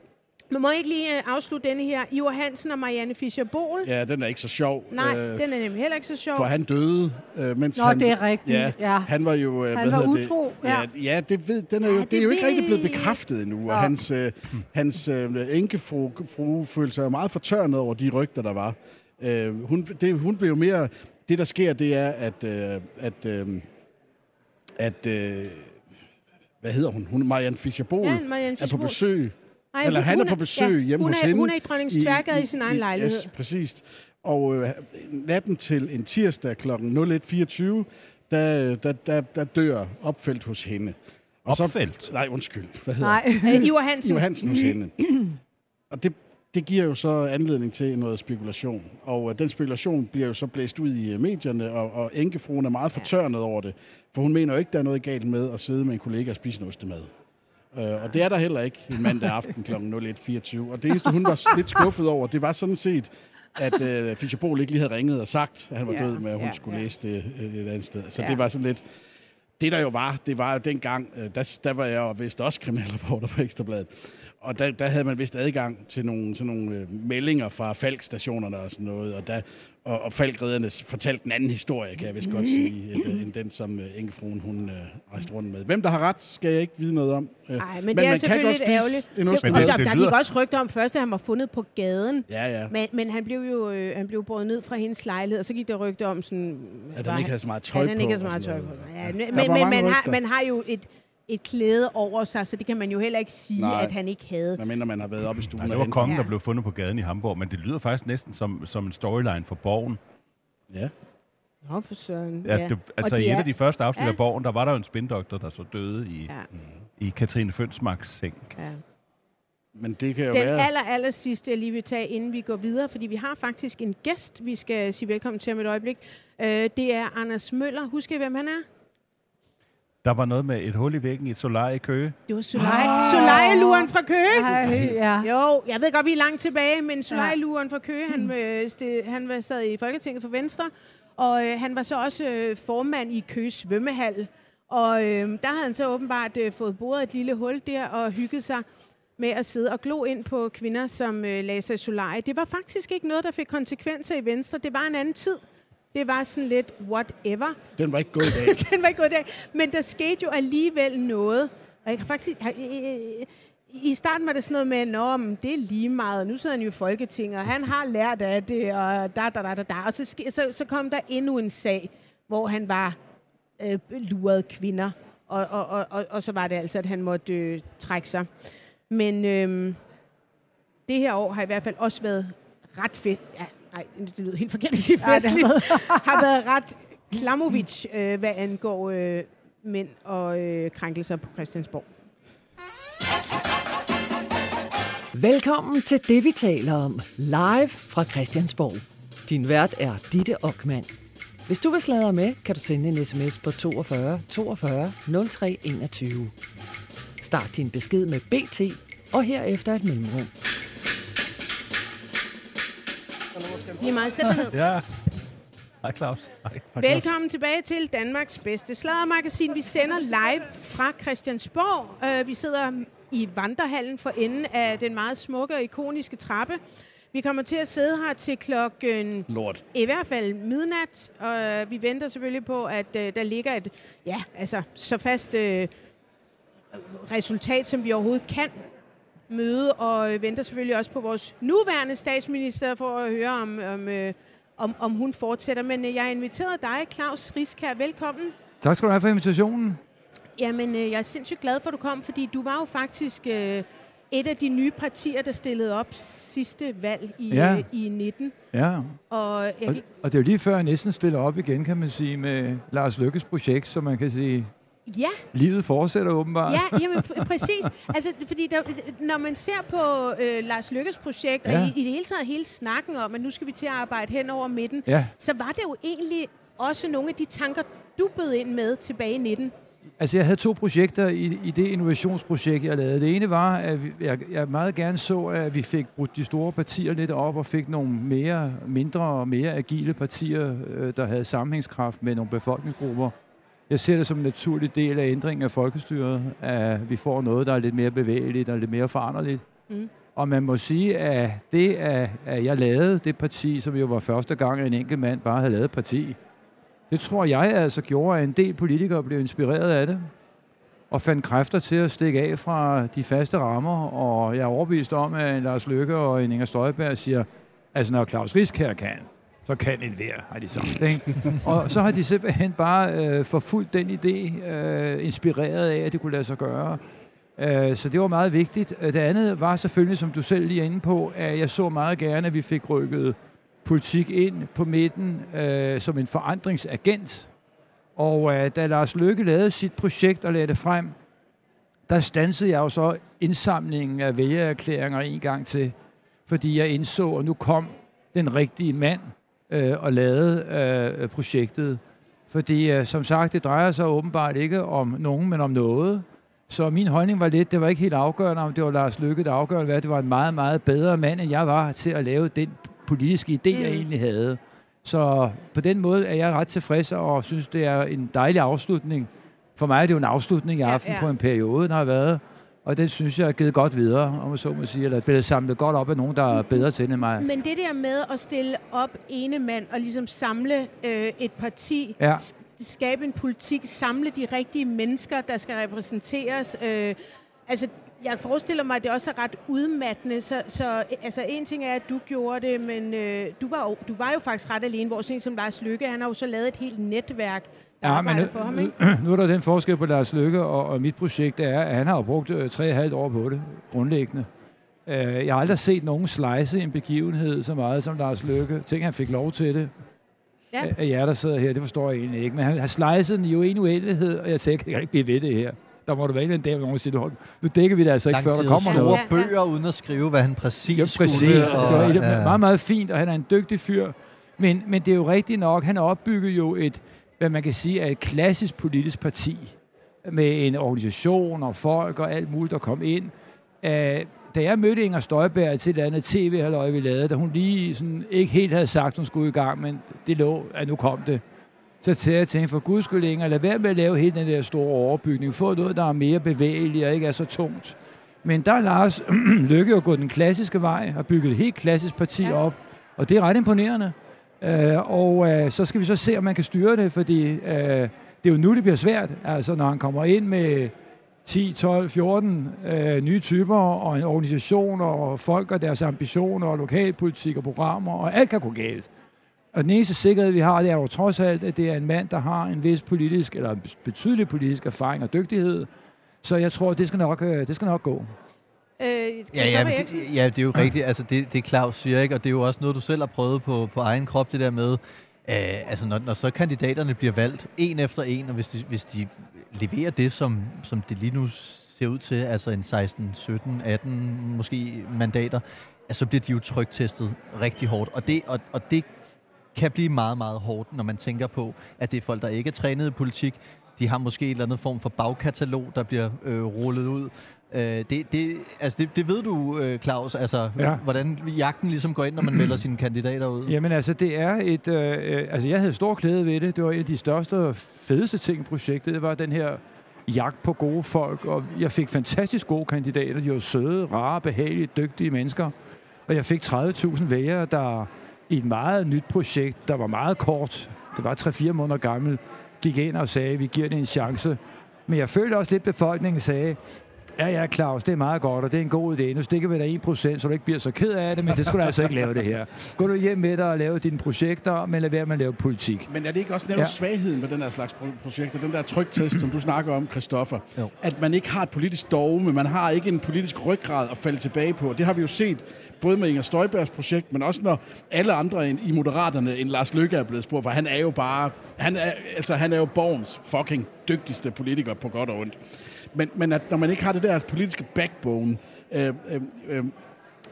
Men må jeg ikke lige øh, afslutte denne her? Ivar Hansen og Marianne Fischer-Bohl. Ja, den er ikke så sjov. Nej, øh, den er nemlig heller ikke så sjov. For han døde, øh, mens Nå, han... det er rigtigt, Ja, ja. han var jo... Øh, Han hvad var utro, det? ja. Ja, ja det, ved, den er jo, Ja, det er det jo ikke rigtig blevet bekræftet endnu. Og Nå. hans, øh, hans øh, enkefru fru følte sig meget fortørnet over de rygter, der var. Øh, hun, det, hun blev jo mere... Det, der sker, det er, at... Øh, at, øh, at øh, hvad hedder hun? Hun er Marianne Fischer-Bohl. Ja, Marianne er på besøg. Nej, Eller hun- han er på besøg ja, hjemme hun hos er, hende. Hun er i Dronningens Tværgade i, sin egen lejlighed. Yes, præcis. Og øh, natten til en tirsdag kl. 01.24, der, der, der, der dør opfældt hos hende. Og Opfældt? nej, undskyld. Hvad hedder Nej. Ivar Hansen. Ivar Hansen hos hende. Og det, det giver jo så anledning til noget spekulation. Og øh, den spekulation bliver jo så blæst ud i øh, medierne, og, og enkefruen er meget fortørnet over det. For hun mener jo ikke, der er noget galt med at sidde med en kollega og spise en ostemad. Øh, og det er der heller ikke en mandag aften kl. 01.24. Og det eneste, hun var lidt skuffet over, det var sådan set, at øh, Fischer Bohl ikke lige havde ringet og sagt, at han var Ja, død, men at hun ja, skulle ja. læse det øh, et andet sted. Så Ja. det var sådan lidt... Det der jo var, det var jo dengang, der, der var jeg jo vist også kriminalreporter på Ekstrabladet. Og der, der havde man vist adgang til nogle, sådan nogle øh, meldinger fra Falk-stationerne og sådan noget. Og, der, og, og Falk-ridderne fortalte en anden historie, kan jeg vist godt sige, end, øh, end den, som øh, enkefruen hun øh, rejste rundt med. Hvem der har ret, skal jeg ikke vide noget om. Øh, Nej, men, det er selvfølgelig lidt ærgerligt. Det, og det- der, det der gik også rygter om først, at han var fundet på gaden. Ja, ja. Men, men han blev jo øh, han blev båret ned fra hendes lejlighed, og så gik der rygter om sådan... At var han ikke havde så meget tøj at han på ikke havde så meget tøj på. Ja, Ja. men men, men man, har, man har jo et, et klæde over sig, så det kan man jo heller ikke sige, Nej. at han ikke havde. Hvad mindre man har været oppe i stuen Nej, det var kongen, der blev fundet på gaden i Hamburg, men det lyder faktisk næsten som, som en storyline for Borgen. Ja. Nå, for søren. Ja, det, altså Og i et er- af de første afsnit Ja. af Borgen, der var der jo en spindoktor, der så døde i, Ja. i Katrine Fønsmarks seng. Ja. Men det kan jo Den være... aller, aller sidste, jeg lige vil tage, inden vi går videre, fordi vi har faktisk en gæst, vi skal sige velkommen til om et øjeblik. Øh, det er Anders Møller. Husker I, hvem han er? Der var noget med et hul i væggen i et solar i Køge. Det var Soleil. Soleil-luren fra Køge. Ej, ja. Jo, jeg ved godt, vi er langt tilbage, men Soleil-luren fra Køge, han, øh, han var, sad i Folketinget for Venstre, og øh, han var så også øh, formand i Køge svømmehal. Og øh, der havde han så åbenbart øh, fået boret et lille hul der og hygget sig med at sidde og glo ind på kvinder, som øh, lagde sig i solarie. Det var faktisk ikke noget, der fik konsekvenser i Venstre. Det var en anden tid. Det var sådan lidt whatever. Den var ikke i dag. Den var ikke i dag. Men der skete jo alligevel noget. Og jeg kan faktisk... I starten var det sådan noget med, Nå, men det er lige meget, nu sidder han jo i Folketinget, og han har lært af det, og da, da, da, da, da. Og så, så, så kom der endnu en sag, hvor han var øh, luret kvinder, og, og, og, og, og så var det altså, at han måtte øh, trække sig. Men øh, det her år har i hvert fald også været ret fedt. Ja, nej, det lyder helt forkert at sige Ja, festligt. har været ret Klamovic, øh, hvad angår øh, mænd og øh, krænkelser på Christiansborg. Velkommen til det, vi taler om. Live fra Christiansborg. Din vært er Ditte Ockmann. Hvis du vil sladre med, kan du sende en sms på 42 42 03 21. Start din besked med BT og herefter et mellemrum. Lige meget, sæt dig ned. Ja. Hej Claus. Hej. Velkommen tilbage til Danmarks bedste sladdermagasin. Vi sender live fra Christiansborg. Uh, vi sidder i vandrehallen for enden af den meget smukke og ikoniske trappe. Vi kommer til at sidde her til klokken Lort. i hvert fald midnat, og vi venter selvfølgelig på, at uh, der ligger et, ja, altså så fast uh, resultat, som vi overhovedet kan møde, og øh, venter selvfølgelig også på vores nuværende statsminister for at høre, om, om, øh, om, om hun fortsætter. Men øh, jeg har inviteret dig, Claus Riskær. Velkommen. Tak skal du have for invitationen. Jamen, jeg er sindssygt glad for, at du kom, fordi du var jo faktisk øh, et af de nye partier, der stillede op sidste valg i, Ja. øh, i 19. Ja, Og jeg, og, og det er jo lige før, jeg næsten stiller op igen, kan man sige, med Lars Lykkes projekt, så man kan sige, ja, livet fortsætter åbenbart. Ja, jamen, pr- præcis. Altså, fordi der, når man ser på øh, Lars Lykkes projekt, ja. Ja. og i, i det hele taget hele snakken om, at nu skal vi til at arbejde hen over midten, Ja. så var det jo egentlig også nogle af de tanker, du bød ind med tilbage i 19. Altså, jeg havde to projekter i, i det innovationsprojekt, jeg lavede. Det ene var, at vi, jeg, jeg meget gerne så, at vi fik brudt de store partier lidt op og fik nogle mere, mindre og mere agile partier, øh, der havde sammenhængskraft med nogle befolkningsgrupper. Jeg ser det som en naturlig del af ændringen af folkestyret, at vi får noget, der er lidt mere bevægeligt og lidt mere foranderligt. Mm. Og man må sige, at det, at, at jeg lavede det parti, som jo var første gang, at en enkelt mand bare havde lavet et parti, det tror jeg altså gjorde, at en del politikere blev inspireret af det, og fandt kræfter til at stikke af fra de faste rammer, og jeg er overbevist om, at en Lars Løkke og en Inger Støjberg siger, altså når Claus Riskær kan, så kan en hver, har de sagt. Ikke? og så har de simpelthen bare øh, forfulgt den idé, øh, inspireret af, at det kunne lade sig gøre. Øh, så det var meget vigtigt. Øh, det andet var selvfølgelig, som du selv lige er inde på, at jeg så meget gerne, at vi fik rykket politik ind på midten øh, som en forandringsagent. Og øh, da Lars Løkke lavede sit projekt og lagde det frem, der stansede jeg jo så indsamlingen af vælgererklæringer en gang til, fordi jeg indså, at nu kom den rigtige mand øh, og lavede øh, projektet. Fordi øh, som sagt, det drejer sig åbenbart ikke om nogen, men om noget. Så min holdning var lidt, det var ikke helt afgørende, om det var Lars Løkke, der afgørende var. Det var en meget, meget bedre mand, end jeg var til at lave den politiske idé, mm. jeg egentlig havde. Så på den måde er jeg ret tilfreds og synes, det er en dejlig afslutning. For mig er det jo en afslutning i Ja, aften ja. på en periode, der har været. Og den synes jeg er givet godt videre, om så må sige. Eller er blevet samlet godt op af nogen, der er bedre til end mig. Men det der med at stille op ene mand og ligesom samle øh, et parti, Ja. skabe en politik, samle de rigtige mennesker, der skal repræsenteres. Øh, altså, jeg forestiller mig, at det også er ret udmattende. Så, så altså, en ting er, at du gjorde det, men øh, du, var jo, du var jo faktisk ret alene. Hvor sådan en som Lars Lykke, han har jo så lavet et helt netværk, ja, arbejder for ham. Ikke? nu er der den forskel på Lars Lykke og, og mit projekt, er, at han har brugt øh, tre og halvt år på det, grundlæggende. Øh, jeg har aldrig set nogen slice en begivenhed så meget som Lars Lykke. Tænk, han fik lov til det. Ja. Af jer, der sidder her, det forstår jeg egentlig ikke. Men han har slicet den jo i en uendelighed, og jeg tænkte, jeg kan ikke blive ved det her. Der må der være en eller anden dag, hvor nogen siger, "Hold, nu dækker vi det altså ikke, før der kommer store noget. bøger, uden at skrive, hvad han præcis Ja, skulle. præcis. Det var et, ja. meget, meget fint, og han er en dygtig fyr. Men, men det er jo rigtigt nok, han har opbygget jo et, hvad man kan sige, er et klassisk politisk parti med en organisation og folk og alt muligt, der kom ind. Uh, da jeg mødte Inger Støjberg til et andet tv halløj vi lavede, da hun lige sådan ikke helt havde sagt, hun skulle i gang, men det lå, at nu kom det. Så til jeg tænkte, for guds skyld Inger, lad være med at lave hele den der store overbygning. Få noget, der er mere bevægeligt og ikke er så tungt. Men der er Lars Lykke jo gået den klassiske vej og bygget et helt klassisk parti ja. op. Og det er ret imponerende. Øh, og øh, så skal vi så se, om man kan styre det, fordi øh, det er jo nu, det bliver svært. Altså, når han kommer ind med 10, 12, 14 øh, nye typer og en organisation og folk og deres ambitioner og lokalpolitik og programmer, og alt kan gå galt. Og den eneste sikkerhed, vi har, det er jo trods alt, at det er en mand, der har en vis politisk, eller betydelig politisk erfaring og dygtighed. Så jeg tror, det skal nok, øh, det skal nok gå. Øh, Ja, ja, det, ja, det er jo rigtigt. Altså, det, det Claus siger, ikke? og det er jo også noget, du selv har prøvet på, på egen krop, det der med, øh, altså når, når så kandidaterne bliver valgt, en efter en, og hvis de, hvis de leverer det, som, som det lige nu ser ud til, altså en 16, 17, 18 måske mandater, altså, så bliver de jo trygtestet rigtig hårdt. Og det, og, og det kan blive meget, meget hårdt, når man tænker på, at det er folk, der ikke er trænet i politik. De har måske et eller andet form for bagkatalog, der bliver øh, rullet ud. Øh, det, det, altså det, det ved du, øh, Claus, altså, ja. Hvordan jagten ligesom går ind, når man melder sine kandidater ud. Jamen altså, det er et... Øh, øh, altså, jeg havde stor glæde ved det. Det var en af de største og fedeste ting i projektet. Det var den her jagt på gode folk, og jeg fik fantastisk gode kandidater. De var søde, rare, behagelige, dygtige mennesker. Og jeg fik 30.000 vælgere, der i et meget nyt projekt, der var meget kort, det var 3-4 måneder gammel, gik ind og sagde, vi giver det en chance. Men jeg følte også lidt, at befolkningen sagde, Ja, ja, Claus, det er meget godt, og det er en god idé. Nu stikker vi dig 1%, så du ikke bliver så ked af det, men det skulle du altså ikke lave det her. Gå du hjem med dig og lave dine projekter, men lad være med at lave politik. Men er det ikke også netop ja. Svagheden med den her slags pro- projekter, den der trygtest, som du snakker om, Christoffer? Jo. At man ikke har et politisk dogme, man har ikke en politisk ryggrad at falde tilbage på. Det har vi jo set både med Inger Støjbergs projekt, men også når alle andre end, i Moderaterne end Lars Løkke er blevet spurgt, for han er jo bare, han er, altså, han er jo borgens fucking dygtigste politiker på godt og ondt. Men, men at når man ikke har det der politiske backbone, øh, øh, øh,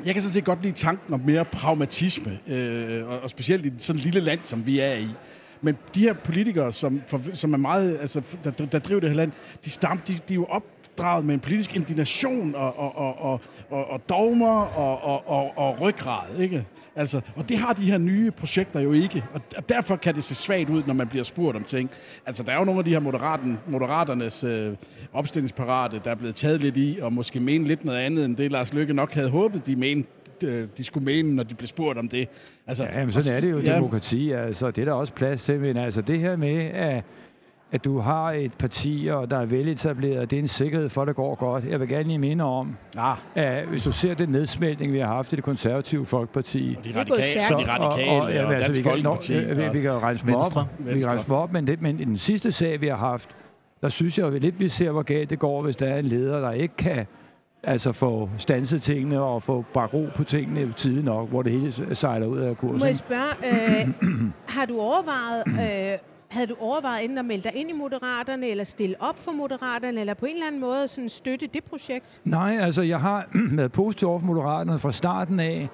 jeg kan sådan set godt lide tanken om mere pragmatisme, øh, og, og specielt i sådan et lille land, som vi er i. Men de her politikere, som, for, som er meget, altså, der, der driver det her land, de, stammer, de, de er jo opdraget med en politisk indignation og, og, og, og, og, og dogmer og, og, og, og ryggrad, ikke? Altså, og det har de her nye projekter jo ikke, og derfor kan det se svagt ud, når man bliver spurgt om ting. Altså, der er jo nogle af de her moderaten, moderaternes øh, opstillingsparate, der er blevet taget lidt i, og måske mene lidt noget andet, end det Lars Løkke nok havde håbet, de mente, de skulle mene, når de blev spurgt om det. Altså, Ja, men sådan er det jo, ja, demokrati. Altså, det er der også plads til. Men altså, det her med, at, at du har et parti, og der er veletableret, det er en sikkerhed for, at det går godt. Jeg vil gerne lige minde om, ah. at hvis du ser den nedsmeltning, vi har haft i det konservative folkeparti. Og de radikale, de radikale og, jamen, Dansk vi kan, Folkeparti nå, vi, vi kan regne dem op. Vi kan op, men, det, men i den sidste sag, vi har haft, der synes jeg jo lidt, vi ser, hvor galt det går, hvis der er en leder, der ikke kan altså få stanset tingene og få bragt ro på tingene i tide nok, hvor det hele sejler ud af kursen. Må jeg spørge, øh, har du overvejet, øh, havde du overvejet enten at melde dig ind i Moderaterne, eller stille op for Moderaterne, eller på en eller anden måde sådan støtte det projekt? Nej, altså jeg har været positiv over for Moderaterne fra starten af.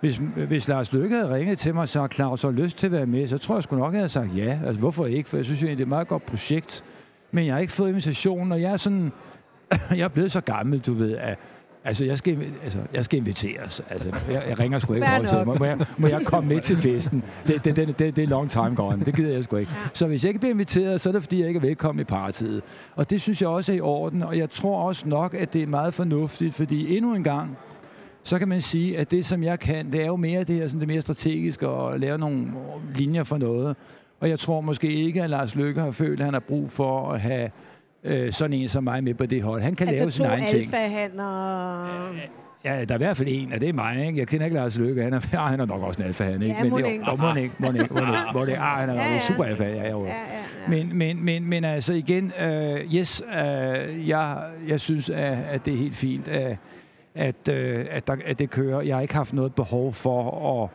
Hvis, hvis Lars Løkke havde ringet til mig og sagt, Claus har lyst til at være med, så tror jeg sgu nok, at jeg havde sagt ja. Altså hvorfor ikke? For jeg synes jo egentlig, det er et meget godt projekt. Men jeg har ikke fået invitationen, og jeg er sådan... jeg er blevet så gammel, du ved, at Altså, jeg skal, altså, jeg skal inviteres. Altså, jeg, jeg ringer sgu ikke over til nok. må, må, jeg, må jeg komme med til festen? Det, det, det, det, det er long time gone. Det gider jeg sgu ikke. Ja. Så hvis jeg ikke bliver inviteret, så er det, fordi jeg ikke er velkommen i partiet. Og det synes jeg også er i orden. Og jeg tror også nok, at det er meget fornuftigt, fordi endnu en gang, så kan man sige, at det, som jeg kan, det er jo mere det her, sådan det mere strategiske, og lave nogle linjer for noget. Og jeg tror måske ikke, at Lars Løkke har følt, at han har brug for at have øh, sådan en som mig med på det hold. Han kan altså lave sin to egen ting. alfahander. Ja, der er i hvert fald en, og det er mig. Ikke? Jeg kender ikke Lars Lykke. Han er, ja, han er nok også en alfa, han, ikke? Ja, mon jo, ikke. jo, må ikke, må ikke, må ikke. Ah, han er Ja, ja, super alfa, ja, jo. Ja, ja, ja. Men, men, men, men altså igen, øh, yes, øh, jeg, jeg synes, at, at det er helt fint, at, at, øh, at, der, at det kører. Jeg har ikke haft noget behov for at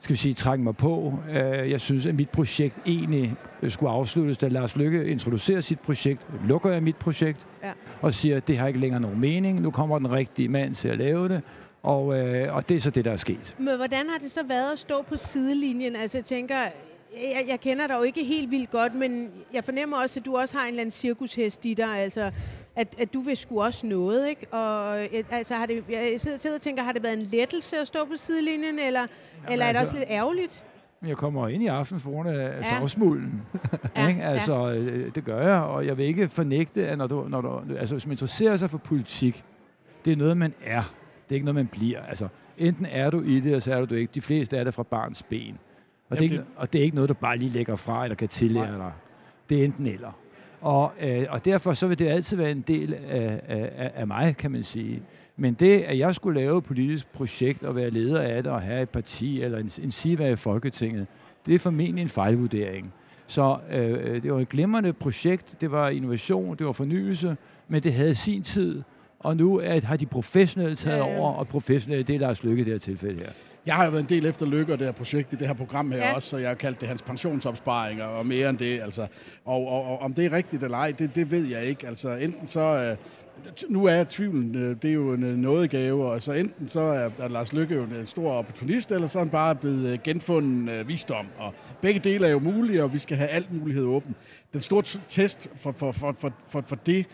skal vi sige, trække mig på. Øh, Jeg synes, at mit projekt egentlig skulle afsluttes, da Lars Lykke introducerer sit projekt. Lukker jeg mit projekt Ja. og siger, at det har ikke længere nogen mening. Nu kommer den rigtige mand til at lave det. Og, øh, og det er så det, der er sket. Men hvordan har det så været at stå på sidelinjen? Altså jeg tænker, jeg, jeg kender dig jo ikke helt vildt godt, men jeg fornemmer også, at du også har en eller anden cirkushest i dig, altså at, at du vil sgu også noget, ikke? Og øh, altså, har det, jeg sidder, og tænker, har det været en lettelse at stå på sidelinjen, eller, Jamen, eller er det altså- også lidt ærgerligt? Jeg kommer ind i aften for grund af Ja. ja. savsmulden. Ja, ikke? Altså, øh, det gør jeg, og jeg vil ikke fornægte, at når du, når du, altså, hvis man interesserer sig for politik, det er noget, man er. Det er ikke noget, man bliver. Altså, enten er du i det, og så er du det ikke. De fleste er det fra barns ben. Og, det er Jamen, ikke, det- og det er ikke noget, du bare lige lægger fra, eller kan tillære dig. Det er enten eller. Og, øh, og derfor så vil det altid være en del af, af, af mig, kan man sige. Men det, at jeg skulle lave et politisk projekt og være leder af det og have et parti eller en, en siva i Folketinget, det er formentlig en fejlvurdering. Så øh, det var et glimrende projekt, det var innovation, det var fornyelse, men det havde sin tid, og nu er, har de professionelle taget Ja, ja. over, og professionelle, det er Lars Lykke i det her tilfælde her. Jeg har jo været en del efter Lykke og det her projekt i det her program her Ja. også, så jeg har kaldt det hans pensionsopsparinger og mere end det. Altså. Og, og, og om det er rigtigt eller ej, det, det ved jeg ikke. Altså enten så... Øh, nu er tvivlen, øh, det er jo en øh, nådegave, og så enten så er, Lars Lykke jo en stor opportunist, eller så er han bare blevet øh, genfunden øh, visdom. Og begge dele er jo mulige, og vi skal have alt mulighed åben. Den store test for, for, for, for, for, for det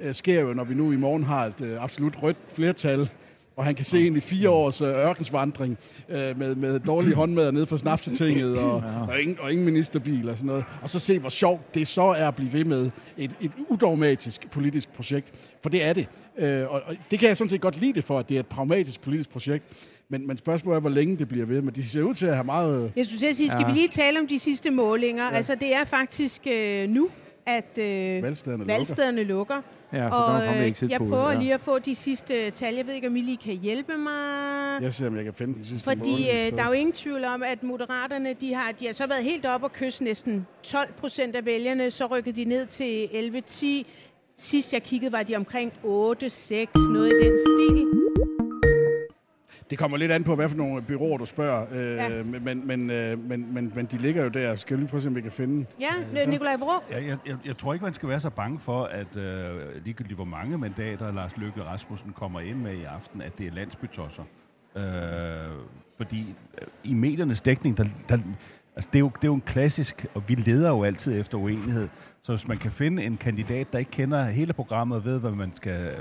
øh, sker jo, når vi nu i morgen har et øh, absolut rødt flertal, og han kan se ind i fire års øh, ørkensvandring øh, med, med dårlige håndmad nede fra Snapsetinget og, og, ingen, og ingen ministerbil og sådan noget. Og så se, hvor sjovt det så er at blive ved med et, et udogmatisk politisk projekt. For det er det. Øh, og, og det kan jeg sådan set godt lide det for, at det er et pragmatisk politisk projekt. Men, men spørgsmålet er, hvor længe det bliver ved. Men de ser ud til at have meget... øh, Jeg skulle til at sige, skal Ja. vi lige tale om de sidste målinger? Ja. Altså det er faktisk øh, nu, at øh, Valgstederne lukker. valgstederne lukker. Ja, så der og kommer øh, exit jeg prøver ja. lige at få de sidste tal. Jeg ved ikke, om I lige kan hjælpe mig. Jeg ser, om jeg kan finde den sidste Fordi måned øh, der er jo ingen tvivl om, at moderaterne de har, de har så været helt op og kysse næsten 12 procent af vælgerne. Så rykkede de ned til 11-10. Sidst jeg kiggede, var de omkring 8-6, noget i den stil. Det kommer lidt an på, hvad for nogle byråer du spørger. Øh, Ja. men, men, men, øh, men, men, men de ligger jo der. Skal vi lige prøve at se, om vi kan finde? Ja, Nikolaj Vrå. Ja, jeg, jeg, jeg tror ikke, man skal være så bange for, at øh, ligegyldigt hvor mange mandater Lars Løkke Rasmussen kommer ind med i aften, at det er landsbytosser. Øh, fordi øh, i mediernes dækning, der, der, altså det, er jo, det er jo en klassisk, og vi leder jo altid efter uenighed. Så hvis man kan finde en kandidat, der ikke kender hele programmet og ved, hvad man skal,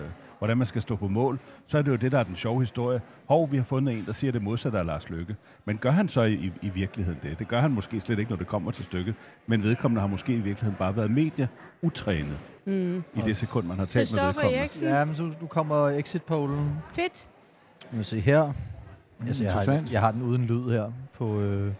hvordan man skal stå på mål, så er det jo det, der er den sjove historie. Hov, vi har fundet en, der siger det modsatte af Lars Løkke. Men gør han så i, i virkeligheden det? Det gør han måske slet ikke, når det kommer til stykket. Men vedkommende har måske i virkeligheden bare været medie utrænet Mm. i det sekund, man har talt med vedkommende. Eriksen. Ja, men så du kommer exit-pollen. Fedt. Jeg vil se her. Altså, jeg, har, jeg har den uden lyd her på, øh,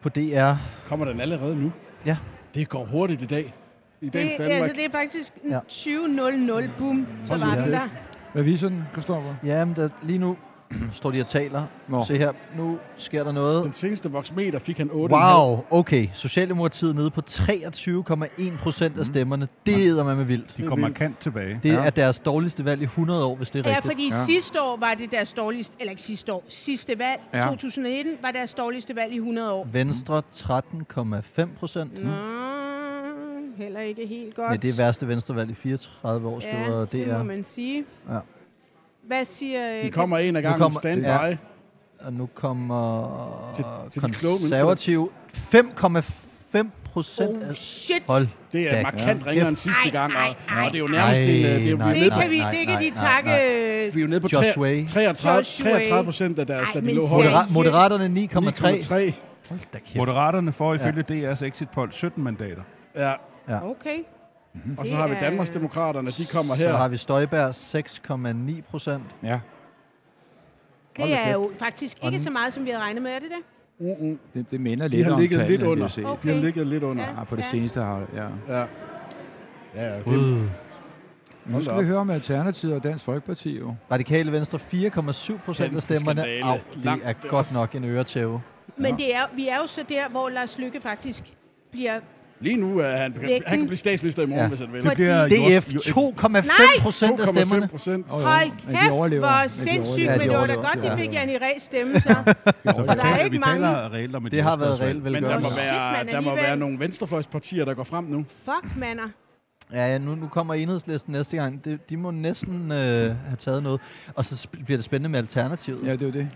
på DR. Kommer den allerede nu? Ja. Det går hurtigt i dag. I dagens Det, Danmark. altså, det er faktisk Ja. 20.00, boom, så var den der. Hvad viser den, Christoffer? Ja, men der, lige nu står de og taler. Nå. Se her, nu sker der noget. Den seneste voksmeter fik han 8,5. Wow, okay. Socialdemokratiet nede på 23,1 procent af stemmerne. Det er man med vildt. De kommer markant tilbage. Det er deres dårligste valg i 100 år, hvis det er Ja, rigtigt. fordi ja. sidste år var det deres dårligste, eller ikke sidste år, sidste valg, Ja. ja. 2019, var deres dårligste valg i 100 år. Venstre 13,5 procent. Nå, heller ikke helt godt. Men det er værste venstrevalg i 34 år, Ja, skriver det må DR. man sige. Ja. Hvad siger... øh, De kommer en af gangen. kommer- Stand ja. Og nu kommer Til- til konservativ 5,5 procent. Oh, shit. Hold Det er da markant ringere end sidste gang, og, og det er jo Nej, nærmest en... øh, Det er jo nej, vi Det kan vi, nej, det kan nej, de nej, takke... nej. øh, Vi er jo nede på Josh tre- Way. 33, Josh Way. 33 procent af, der, Ej, da de lå højt. Modera- Moderaterne 9,3. 9,3. Hold da kæft. Moderaterne får ifølge DR's exit poll 17 mandater. Ja. Ja. Okay. Og så har vi er- Danmarksdemokraterne, de kommer Så her. har vi Støjberg 6,9 procent. Ja. Det er jo faktisk ikke så meget, som vi havde regnet med, er det det? Mm-mm. Det, det minder De lidt har om ligget tallene, lidt vi har under. set. De har Okay. ligget lidt under. Ja, på det Ja. seneste har ja. Ja. Ja, ja det, Uh. Nu skal vi høre om Alternativet og Dansk Folkeparti jo. Radikale Venstre 4,7 procent af stemmerne. Au, det Langt er godt nok en øretæve. Men det er, vi er jo så der, hvor Lars Lykke faktisk bliver... Lige nu er han, Vægten. han kan blive statsminister i morgen, Ja. hvis han vil. Fordi- DF 2,5 procent af stemmerne. 2,5 procent. Åh, jo. Hold kæft, overlever. hvor Men de sindssygt, overlever. men det var da godt, de Ja. fik Janne Ræs stemme, så. For der er ikke vi mange. taler reelt om et Det har været reelt Men der må, være, der må være nogle venstrefløjspartier, der går frem nu. Fuck, mander. Ja, ja nu, nu kommer enhedslisten næste gang. De, de må næsten øh, have taget noget. Og så sp- bliver det spændende med alternativet. Ja, det er jo det.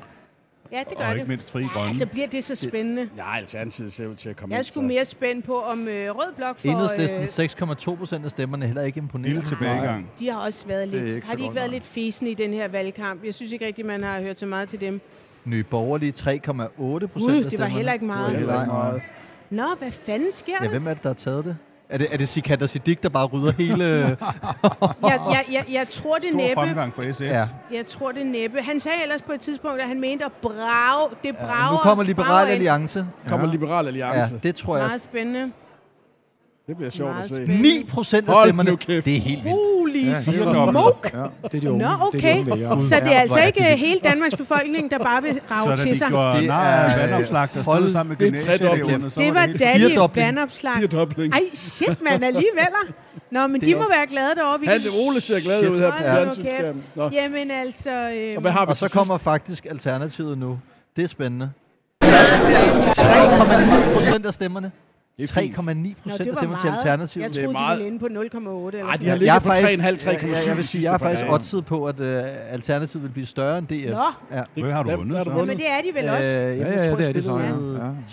Ja, det gør Og det. ikke mindst fri Ja, grønne. så bliver det så spændende. Ja, Alternativet ser ud til at komme Jeg er så- mere spændt på, om øh, Rød Blok får... Enhedslisten Øh, 6,2 procent af stemmerne er heller ikke imponerende. Lille tilbagegang. de har også været Det lidt... Har de ikke godt, været nej. lidt fæsende i den her valgkamp? Jeg synes ikke rigtig, man har hørt så meget til dem. Nye borgerlige 3,8 procent Gud, af det stemmerne. var heller ikke Det er meget. heller ikke meget. Nå, hvad fanden sker Ja, der? hvem er det, der har taget det? Er det, er det Sikander Siddiq, der bare rydder hele... Jeg, jeg, jeg, jeg tror det Stor næppe. fremgang for SF. ja. Jeg tror det næppe. Han sagde ellers på et tidspunkt, at han mente at brage. Det ja. brager. Nu kommer Liberal brager. Alliance. Kommer Ja. Liberal Alliance. Ja, det tror jeg. Meget spændende. Det bliver sjovt at se. spændende. 9 procent af Hold stemmerne. nu kæft. Det er helt vildt. Holy Ja, smoke! Ja, det er de unge. Nå, Det er de okay. unge vælgere. Så det er altså er ikke det hele Danmarks befolkning, der bare vil Så rave da til de sig. går Det nar er- af vandopslag, der stod sammen med det er så Det var var det helt Daddy vandopslag. Firedobling. Ej, shit, mand, alligevel. Nå, men Det de er må være glade derovre. Vi Han. Ole ser glad ud her på fjernsynsskærmen. Nå. Jamen altså... Og hvad har vi Og så kommer faktisk Alternativet nu. Det er spændende. 3,9 procent af stemmerne. 3,9 procent af stemmerne til Alternativet. Jeg Det er troede, de meget. ville inde på 0,8 eller Ej, de har ligget Jeg er på faktisk- 3,5, 3,7 Jeg, jeg vil sige, jeg sidste faktisk oddset på, at uh, Alternativet vil blive større end DF. Nå. Ja. Hvad har du vundet er vundet. Jamen, det er de vel Øh, også. jeg Ja, ja, det er det spillede så,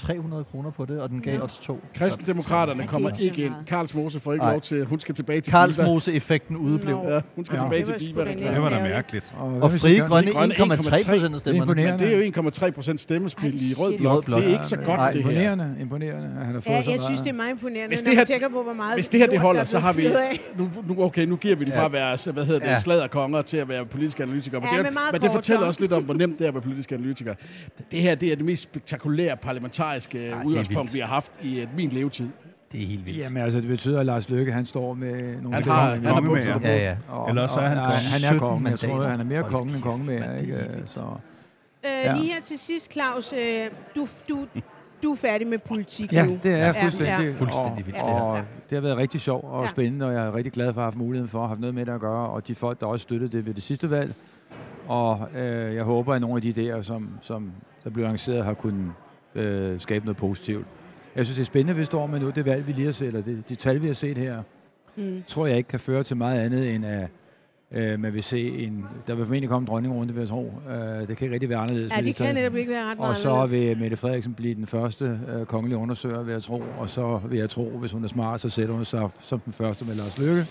ja. 300 kroner på det, og den gav Ja. odds 2. Kristendemokraterne Ja, det er kommer ikke ind. meget. Karls Mose får ikke Nej. lov til. Hun skal tilbage til Diva. Karlsmose-effekten udeblev. Ja, hun skal Ja. tilbage Det til næsten Det var da mærkeligt. Og Frie Grønne Grønne 1,3 procent af stemmerne. Men det er jo 1,3 procent stemmespil i rød blok. Det er ikke så Ja, godt, Nej, det her. Imponerende, imponerende, han har fået Ja, jeg synes, det er meget imponerende, Hvis det når her- man tænker på, hvor meget Hvis det her det holder, der er så har vi... Nu, nu, okay, nu giver vi det fra Ja. at være hvad hedder det, Ja. sladderkonger til at være politiske analytikere. Men, Ja, det, men men det fortæller så. også lidt om, hvor nemt det er at være politisk analytiker. Det her det er det mest spektakulære parlamentariske er udgangspunkt, vi har haft i uh, min levetid. Det er helt vildt. Jamen altså, det betyder, at Lars Løkke, han står med nogle Han af har- han er konge bukser med. på. Ja, ja. Og- Ellers så er og- han konge. Han er 17 kongen. Jeg tror, han er mere konge end konge med. Ikke? Så. Øh, Ja. Lige her til sidst, Claus. Øh, du, du, du er færdig med politik Ja, nu. det er jeg fuldstændig. Ja. Fuldstændig vildt, Og, og det har været rigtig sjovt og Ja. spændende, og jeg er rigtig glad for at have haft muligheden for at have noget med det at gøre, og de folk, der også støttede det ved det sidste valg. Og øh, jeg håber, at nogle af de idéer, som, som der blev lanceret, har kunnet øh, skabe noget positivt. Jeg synes, det er spændende, vi står med nu. Det valg, vi lige har set, eller det, de tal, vi har set her, Mm. tror jeg ikke kan føre til meget andet, end at øh, man vil se en... Der vil formentlig komme en dronningrunde, vil jeg tro. Øh, det kan ikke rigtig være anderledes. Ja, det kan netop ikke være ret meget Og så vil Mette Frederiksen blive den første øh, kongelige undersøger, vil jeg tro. Og så vil jeg tro, hvis hun er smart, så sætter hun sig som den første med Lars Løkke.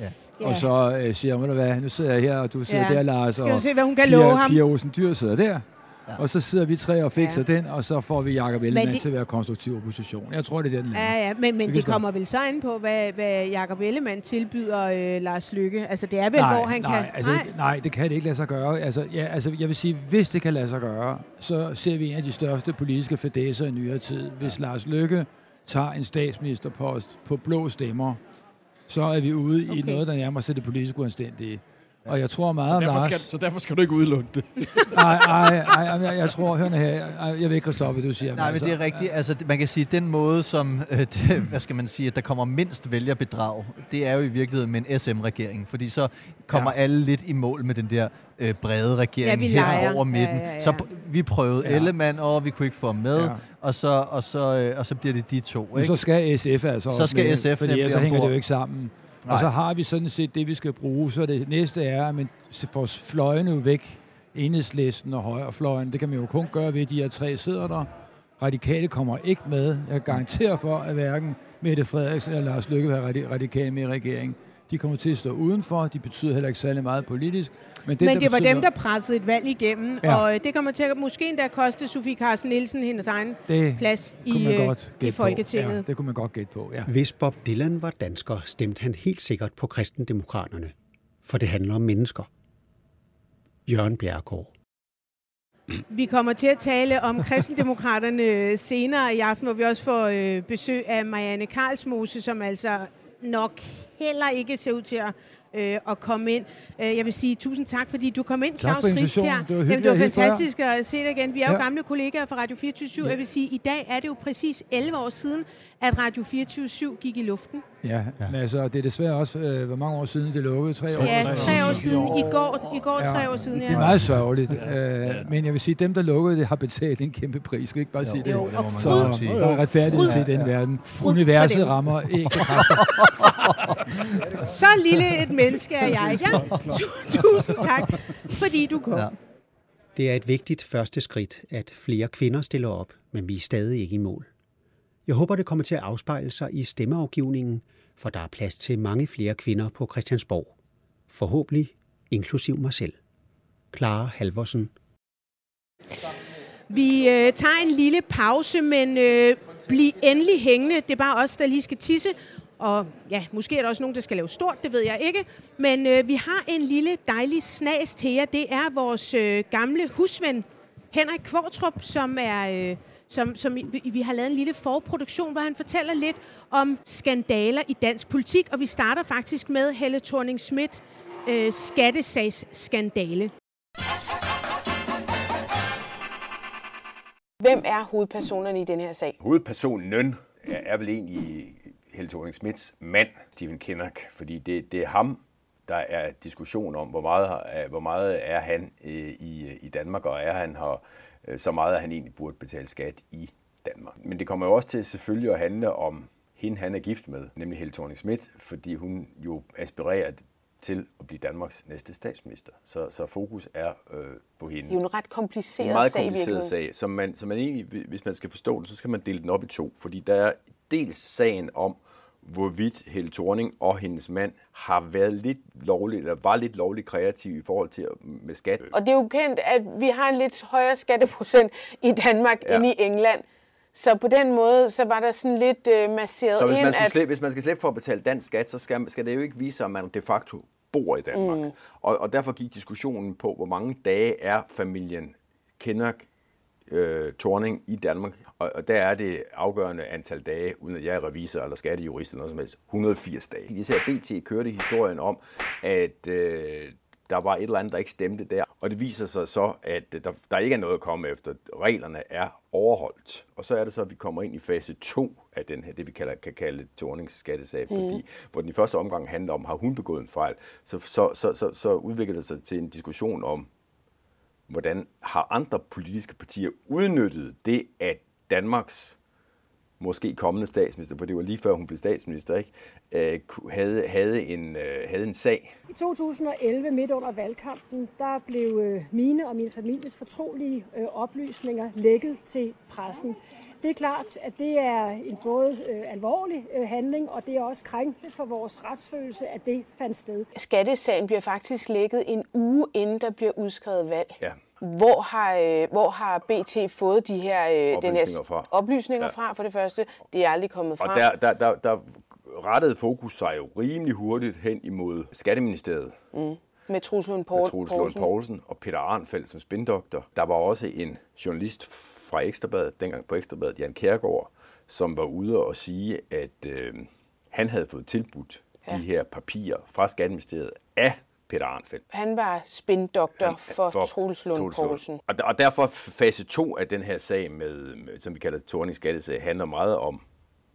Ja. Og så øh, siger hun, "Ved du hvad, nu sidder jeg her, og du sidder Ja. der, Lars. Skal og se, hvad hun kan Pia, love ham? Pia Olsen Dyr sidder der. Ja. Og så sidder vi tre og fikser ja. den, og så får vi Jacob Ellemann det- til at være konstruktiv opposition. Jeg tror, det er den lander. Ja, ja, men, men det kommer vel så ind på, hvad, hvad Jacob Ellemann tilbyder øh, Lars Lykke. Altså, det er vel, nej, hvor han nej, kan... Altså, nej. nej, det kan det ikke lade sig gøre. Altså, ja, altså, jeg vil sige, hvis det kan lade sig gøre, så ser vi en af de største politiske fadæser i nyere tid. Hvis Lars Løkke tager en statsministerpost på blå stemmer, så er vi ude okay. i noget, der nærmer sig det politisk uanstændige. Og jeg tror meget Så om derfor, Lars... skal, så derfor skal du ikke udelukke det. Nej, nej, nej, jeg, jeg tror, hør nu her, jeg ved ikke, hvad du siger. Nej, men det er rigtigt. Altså, man kan sige, at den måde, som øh, det, hvad skal man sige, at der kommer mindst vælgerbedrag, det er jo i virkeligheden med en SM-regering. Fordi så kommer Ja. alle lidt i mål med den der øh, brede regering Ja, leger. over midten. Ja, ja, ja. Så vi prøvede Ja. Ellemann, og vi kunne ikke få ham med. Ja. Og, så, og, så, øh, og så bliver det de to. Men Ikke? så skal SF altså Så også skal med, SF fordi ellers hænger det jo ikke sammen. Og Nej. så har vi sådan set det, vi skal bruge. Så det næste er, at man får fløjene væk. Enhedslisten og højrefløjen. Det kan man jo kun gøre ved, at de her tre sidder der. Radikale kommer ikke med. Jeg garanterer for, at hverken Mette Frederiksen eller Lars Løkke vil have radi- radikale med i regeringen. De kommer til at stå udenfor. De betyder heller ikke særlig meget politisk. Men det, Men der det var betyder, dem, der pressede et valg igennem, Ja. og øh, det kommer til at måske endda koste Sofie Carsten Nielsen hendes egen det plads i, kunne man øh, godt i gætte Folketinget. På. Ja, det kunne man godt gætte på, ja. Hvis Bob Dylan var dansker, stemte han helt sikkert på kristendemokraterne. For det handler om mennesker. Jørgen Bjerregaard. Vi kommer til at tale om kristendemokraterne senere i aften, hvor vi også får øh, besøg af Marianne Karlsmose, som altså nok heller ikke ser ud til at, øh, at komme ind. Øh, jeg vil sige tusind tak, fordi du kom ind, Claus. Riskjær. Det var Jamen, det var fantastisk at se dig igen. Vi er jo Ja. gamle kollegaer fra Radio 24 Ja. Jeg vil sige, i dag er det jo præcis 11 år siden, at Radio 24 gik i luften. Ja, ja. Men altså, det er desværre også, øh, hvor mange år siden det lukkede? Tre år? Ja, tre år siden. I går, i går tre år siden, ja. Det er meget sørgeligt. Øh, men jeg vil sige, at dem, der lukkede det, har betalt en kæmpe pris. Skal ikke bare sige det? Jo, og Så fryd- der er retfærdighed til den verden. Universet rammer ikke. Så lille et menneske er jeg. Ja, tu- tusind tak, fordi du kom. Ja. Det er et vigtigt første skridt, at flere kvinder stiller op, men vi er stadig ikke i mål. Jeg håber, det kommer til at afspejle sig i stemmeafgivningen, for der er plads til mange flere kvinder på Christiansborg. Forhåbentlig inklusiv mig selv. Clara Halvorsen. Vi øh, tager en lille pause, men øh, bliv endelig hængende. Det er bare os, der lige skal tisse. Og ja, måske er der også nogen, der skal lave stort, det ved jeg ikke. Men øh, vi har en lille dejlig snas til jer. Det er vores øh, gamle husven, Henrik Kvartrup, som er... Øh, som, som vi, vi har lavet en lille forproduktion, hvor han fortæller lidt om skandaler i dansk politik, og vi starter faktisk med Helle thorning Schmidt øh, skattesagsskandale. Hvem er hovedpersonerne i den her sag? Hovedpersonen er, er vel egentlig Helle thorning Smiths mand, Stephen Kinnock, fordi det, det er ham, der er diskussion om, hvor meget, er- hvor meget er han øh, i, i Danmark, og er han her så meget, at han egentlig burde betale skat i Danmark. Men det kommer jo også til selvfølgelig at handle om hende, han er gift med, nemlig Helle thorning Schmidt, fordi hun jo aspirerer til at blive Danmarks næste statsminister. Så, så fokus er øh, på hende. Det er jo en ret kompliceret en meget sag kompliceret virkeligheden. sag, som man, som man egentlig, hvis man skal forstå den, så skal man dele den op i to. Fordi der er dels sagen om, hvorvidt Helle Thorning og hendes mand har været lidt lovligt, eller var lidt lovligt kreative i forhold til med skat. Og det er jo kendt, at vi har en lidt højere skatteprocent i Danmark Ja. end i England. Så på den måde, så var der sådan lidt øh, masseret Så hvis ind, man, skal at... slippe, hvis man skal slippe for at betale dansk skat, så skal, skal det jo ikke vise sig, at man de facto bor i Danmark. Mm. Og, og derfor gik diskussionen på, hvor mange dage er familien Kinnock øh, torning i Danmark, og, og der er det afgørende antal dage, uden at jeg er revisor eller skattejurist eller noget som helst, 180 dage. At BT kørte historien om, at øh, der var et eller andet, der ikke stemte der. Og det viser sig så, at der, der ikke er noget at komme efter. Reglerne er overholdt. Og så er det så, at vi kommer ind i fase 2 af den her, det vi kalder, kan kalde torningsskattesag, mm. fordi hvor den i første omgang handler om, har hun begået en fejl, så, så, så, så, så udvikler det sig til en diskussion om, hvordan har andre politiske partier udnyttet det, at Danmarks måske kommende statsminister, for det var lige før hun blev statsminister, ikke? Øh, havde, havde, en, øh, havde en sag. I 2011, midt under valgkampen, der blev øh, mine og min families fortrolige øh, oplysninger lækket til pressen. Det er klart, at det er en både øh, alvorlig øh, handling, og det er også krænkende for vores retsfølelse, at det fandt sted. Skattesagen bliver faktisk lækket en uge inden der bliver udskrevet valg. Ja. Hvor har, øh, hvor har BT fået de her, øh, den Oplysninger her fra? oplysninger Ja. fra, for det første? Det er aldrig kommet frem. Og der, der, der, der rettede fokus sig jo rimelig hurtigt hen imod Skatteministeriet. Mm. Med Truls Poul- Lund Poulsen. Poulsen og Peter Arnfeldt som spindoktor. Der var også en journalist fra Ekstrabladet, dengang på Ekstrabladet, Jan Kærgaard, som var ude og sige, at øh, han havde fået tilbudt ja. de her papirer fra Skatteministeriet af Peter Arnfeldt. Han var spindoktor for, for Troels Lund. Poulsen. Og, og derfor fase 2 af den her sag, med, som vi kalder Torning Skattesag, handler meget om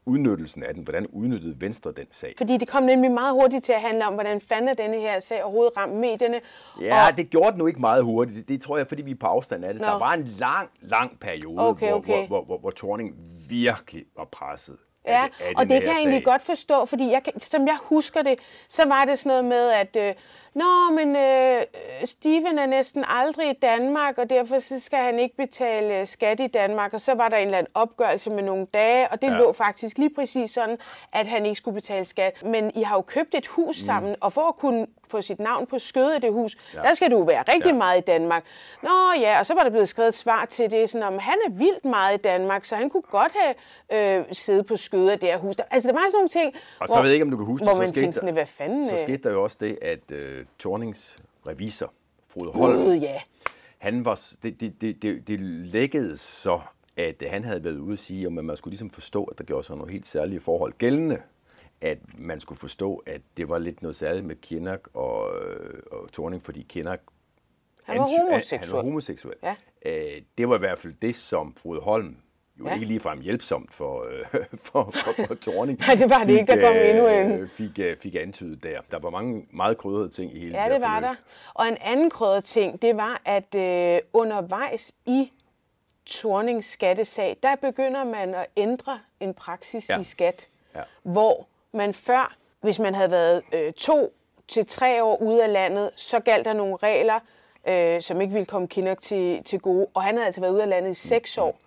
udnyttelsen af den. Hvordan udnyttede Venstre den sag? Fordi det kom nemlig meget hurtigt til at handle om, hvordan fanden denne her sag overhovedet ramt medierne. Ja, og, det gjorde den nu ikke meget hurtigt. Det, det tror jeg, fordi vi er på afstand af det. Nå. Der var en lang, lang periode, Okay, hvor, okay. hvor, hvor, hvor, hvor Torning virkelig var presset. Ja, af, af og det kan jeg egentlig sag. godt forstå, fordi jeg, som jeg husker det, så var det sådan noget med, at øh, Nå, men øh, Steven er næsten aldrig i Danmark, og derfor så skal han ikke betale øh, skat i Danmark. Og så var der en eller anden opgørelse med nogle dage, og det Ja. lå faktisk lige præcis sådan, at han ikke skulle betale skat. Men I har jo købt et hus sammen, og for at kunne få sit navn på skødet af det hus, Ja. der skal du være rigtig Ja. meget i Danmark. Nå ja, og så var der blevet skrevet et svar til det, sådan om, han er vildt meget i Danmark, så han kunne godt have øh, siddet på skødet af det her hus. Der, altså, der var sådan nogle ting, Og så ved jeg ikke, om du kan huske hvor det, man så tænkte sådan, hvad fanden... så øh, skete der jo også det, at øh, Tornings revisor, Frode Holm, ja. han var, det, det, det, det, det lækkede så, at han havde været ude at sige, at man skulle ligesom forstå, at der gjorde sig nogle helt særlige forhold gældende. At man skulle forstå, at det var lidt noget særligt med Kinnock og, øh, og Torning, fordi Kinnock Han var homoseksuel. Han var homoseksuel. Ja. Øh, det var i hvert fald det, som Frode Holm jo Ja. ja. ikke ligefrem hjælpsomt for, øh, for, for, for Torning. Nej, det var det ikke. Der kom endnu en. øh, Fik, øh, fik antydet der. Der var mange meget krydrede ting i hele Ja, det, det her var forløb. der. Og en anden krødret ting, det var, at øh, undervejs i Tornings skattesag, der begynder man at ændre en praksis Ja. ja. i skat, Ja. hvor man før, hvis man havde været øh, to til tre år ude af landet, så galt der nogle regler, øh, som ikke ville komme Kinnock til, til gode. Og han havde altså været ude af landet i seks år.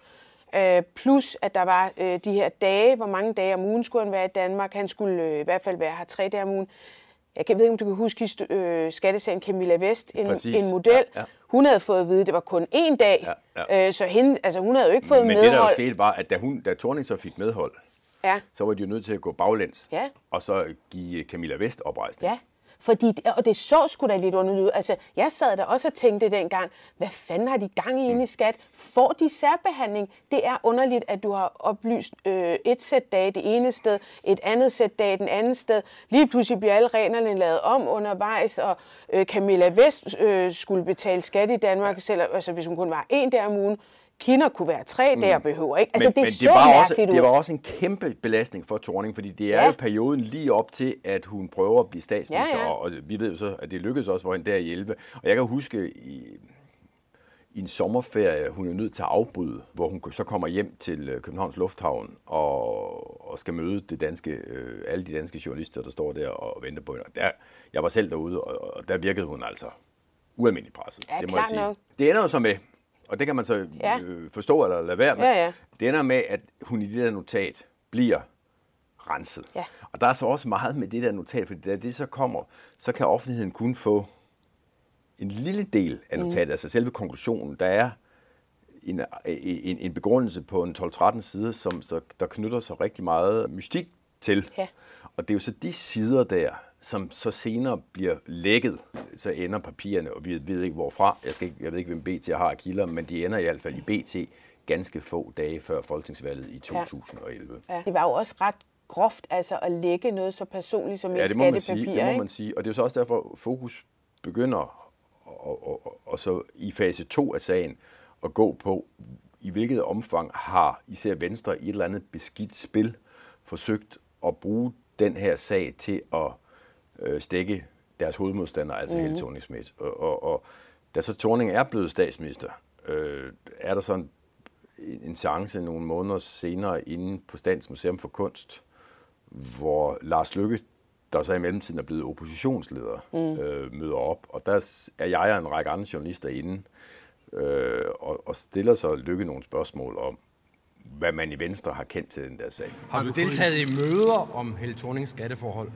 Øh, plus at der var øh, de her dage, hvor mange dage om ugen skulle han være i Danmark. Han skulle øh, i hvert fald være her tre dage om ugen. Jeg kan- ved ikke, om du kan huske øh, skattesagen Camilla Vest, en, Præcis. en model. Ja, ja. Hun havde fået at vide, at det var kun én dag, Ja, ja. Øh, så hende, altså, hun havde jo ikke fået Men det, der jo medhold. skete, var, at da, hun, da Torning så fik medhold, Ja, så var de jo nødt til at gå baglæns, ja, og så give Camilla Vest oprejsning. ja. Fordi, og det så sgu da lidt underligt ud. Altså, jeg sad der også og tænkte dengang, hvad fanden har de gang i inde i skat? Får de særbehandling? Det er underligt, at du har oplyst øh, et sæt dage det ene sted, et andet sæt dage den anden sted. Lige pludselig bliver alle reglerne lavet om undervejs, og øh, Camilla Vest øh, skulle betale skat i Danmark, selv, altså, hvis hun kun var en dag om ugen. Kinder kunne være tre dage og behøver ikke. Altså, men, det men så det var, også, mærkeligt det ud. var også en kæmpe belastning for Torning, fordi det er Ja. jo perioden lige op til, at hun prøver at blive statsminister, Ja, ja. Og, og vi ved jo så, at det lykkedes også for hende der i 11. Og jeg kan huske i, i en sommerferie, hun er nødt til at afbryde, hvor hun så kommer hjem til øh, Københavns Lufthavn og, og skal møde det danske, øh, alle de danske journalister, der står der og venter på hende. Og der, jeg var selv derude, og, og der virkede hun altså ualmindelig presset. Ja, det må jeg sige. nok. Det ender jo så med, og det kan man så Ja. øh, forstå eller lade være med, Ja, ja. det ender med, at hun i det der notat bliver renset. Ja. Og der er så også meget med det der notat, fordi da det så kommer, så kan offentligheden kun få en lille del af Mm. notatet, altså selve konklusionen. Der er en, en, en begrundelse på en 12-13 sider, som så, der knytter sig rigtig meget mystik til. Ja. Og det er jo så de sider der, som så senere bliver lækket, så ender papirerne, og vi ved ikke hvorfra, jeg, skal ikke, jeg ved ikke, hvem BT har kilder, men de ender i hvert fald i BT ganske få dage før folketingsvalget i 2011. Ja. Det var jo også ret groft altså at lægge noget så personligt som Ja, et man sige, skattepapir. det må man sige. Og det er så også derfor, fokus begynder og, og, og, og så i fase 2 af sagen at gå på, i hvilket omfang har især Venstre i et eller andet beskidt spil forsøgt at bruge den her sag til at øh, stikke deres hovedmodstander, altså mm. Mhm. Helle thorning Schmidt. Og, og, og da så Thorning er blevet statsminister, øh, er der sådan en, en chance nogle måneder senere inde på Statens Museum for Kunst, hvor Lars Lykke, der så i mellemtiden er blevet oppositionsleder, Mm. øh, møder op. Og der er jeg og en række andre journalister inde øh, og, og stiller så Lykke nogle spørgsmål om, hvad man i Venstre har kendt til den der sag. Har du deltaget i møder om Helle Thornings skatteforhold?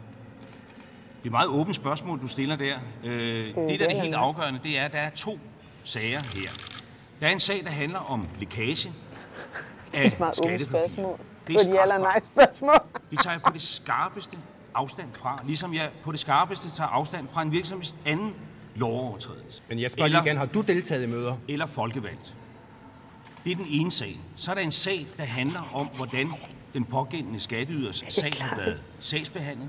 Det er et meget åbent spørgsmål, du stiller der. Øh, det, der er det helt afgørende, det er, at der er to sager her. Der er en sag, der handler om lækage Det er af et meget åbent spørgsmål. Det er er ja eller nej spørgsmål. Det tager jeg på det skarpeste afstand fra, ligesom jeg på det skarpeste tager afstand fra en virksomheds anden lovovertrædelse. Men jeg skal godt lige igen, har du deltaget i møder? Eller folkevalgt. Det er den ene sag. Så er der en sag, der handler om, hvordan den pågældende skatteyders sag har været sagsbehandlet.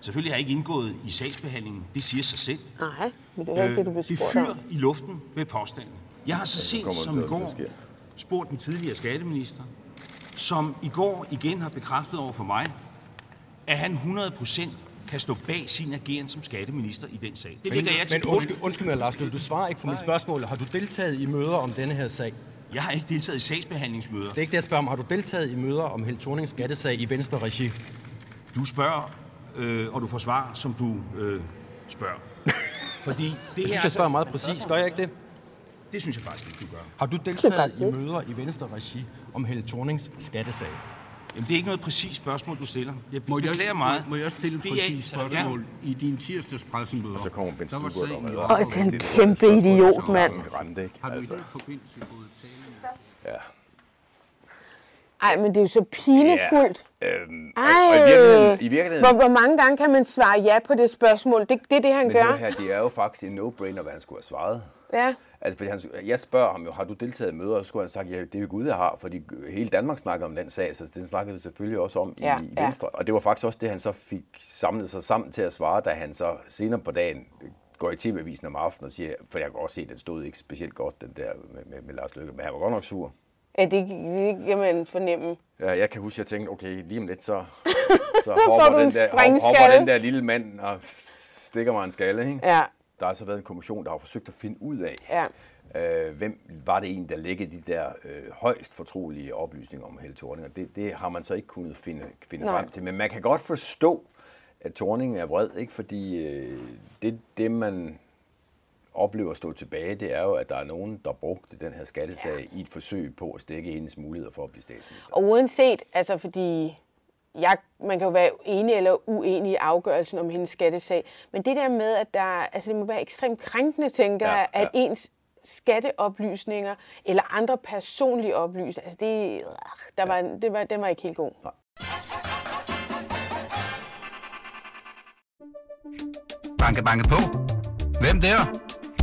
Selvfølgelig har jeg ikke indgået i sagsbehandlingen. Det siger sig selv. Nej, men det er ikke det, du bliver det spurgt fyrer om. i luften med påstanden. Jeg har så sent som det, i går spurgt den tidligere skatteminister, som i går igen har bekræftet over for mig, at han 100% kan stå bag sin ageren som skatteminister i den sag. Det lægger jeg til men undskyld, undskyld mig, Lars du svarer ikke på mit spørgsmål. Har du deltaget i møder om denne her sag? Jeg har ikke deltaget i sagsbehandlingsmøder. Det er ikke det, jeg spørger om. Har du deltaget i møder om Helle Thornings skattesag i Venstre regi? Du spørger, øh, og du får svar, som du øh, spørger. Fordi det Jeg synes, her jeg spørger meget præcis. Gør jeg ikke det? Det synes jeg faktisk ikke, du gør. Har du deltaget i møder i Venstre regi om Helle Thornings skattesag? Jamen, det er ikke noget præcist spørgsmål, du stiller. Jeg Må jeg, beklager meget. må, må jeg stille et Det præcist spørgsmål? I din tirsdags pressemøder, Og så kommer Bent der var sagen og jo det er en kæmpe idiot, mand. Har du i Altså, den forbindelse gået tale ja. Ej, men det er jo så pinefuldt. Ja, øhm, Ej, og, og i virkeligheden, i virkeligheden hvor, hvor mange gange kan man svare ja på det spørgsmål? Det, det er det, han men gør. det her, det er jo faktisk en no-brainer, hvad han skulle have svaret. Ja. Altså, fordi han, jeg spørger ham jo, har du deltaget i møder? Og så skulle han sagt, ja, det er jo Gud, jeg har, fordi hele Danmark snakker om den sag, så den snakkede vi selvfølgelig også om i, Ja, i ja. Venstre. Og det var faktisk også det, han så fik samlet sig sammen til at svare, da han så senere på dagen går i TV-avisen om aftenen og siger, for jeg kan godt se, at den stod ikke specielt godt, den der med, med, med Lars Løkke, men han var godt nok sur. Ja, det, det kan man fornemme. Ja, jeg kan huske, at jeg tænkte, okay, lige om lidt, så, så hopper, den der, hopper den der lille mand og stikker mig en skalle. Ikke? Ja. Der har så været en kommission, der har forsøgt at finde ud af, Ja. øh, hvem var det en, der læggede de der øh, højst fortrolige oplysninger om Helle Thorning. Og det, det har man så ikke kunnet finde, finde Nej. frem til. Men man kan godt forstå, at Thorning er vred, ikke? fordi øh, det, det, man oplever at stå tilbage, det er jo, at der er nogen, der brugte den her skattesag ja. i et forsøg på at stikke hendes muligheder for at blive statsminister. Og uanset, altså fordi jeg, man kan jo være enig eller uenig i afgørelsen om hendes skattesag, men det der med, at der, altså det må være ekstremt krænkende, tænker Ja, jeg, at ja. ens skatteoplysninger eller andre personlige oplysninger, altså det, der var, det var, den var ikke helt god. Banke, banke på. Hvem der?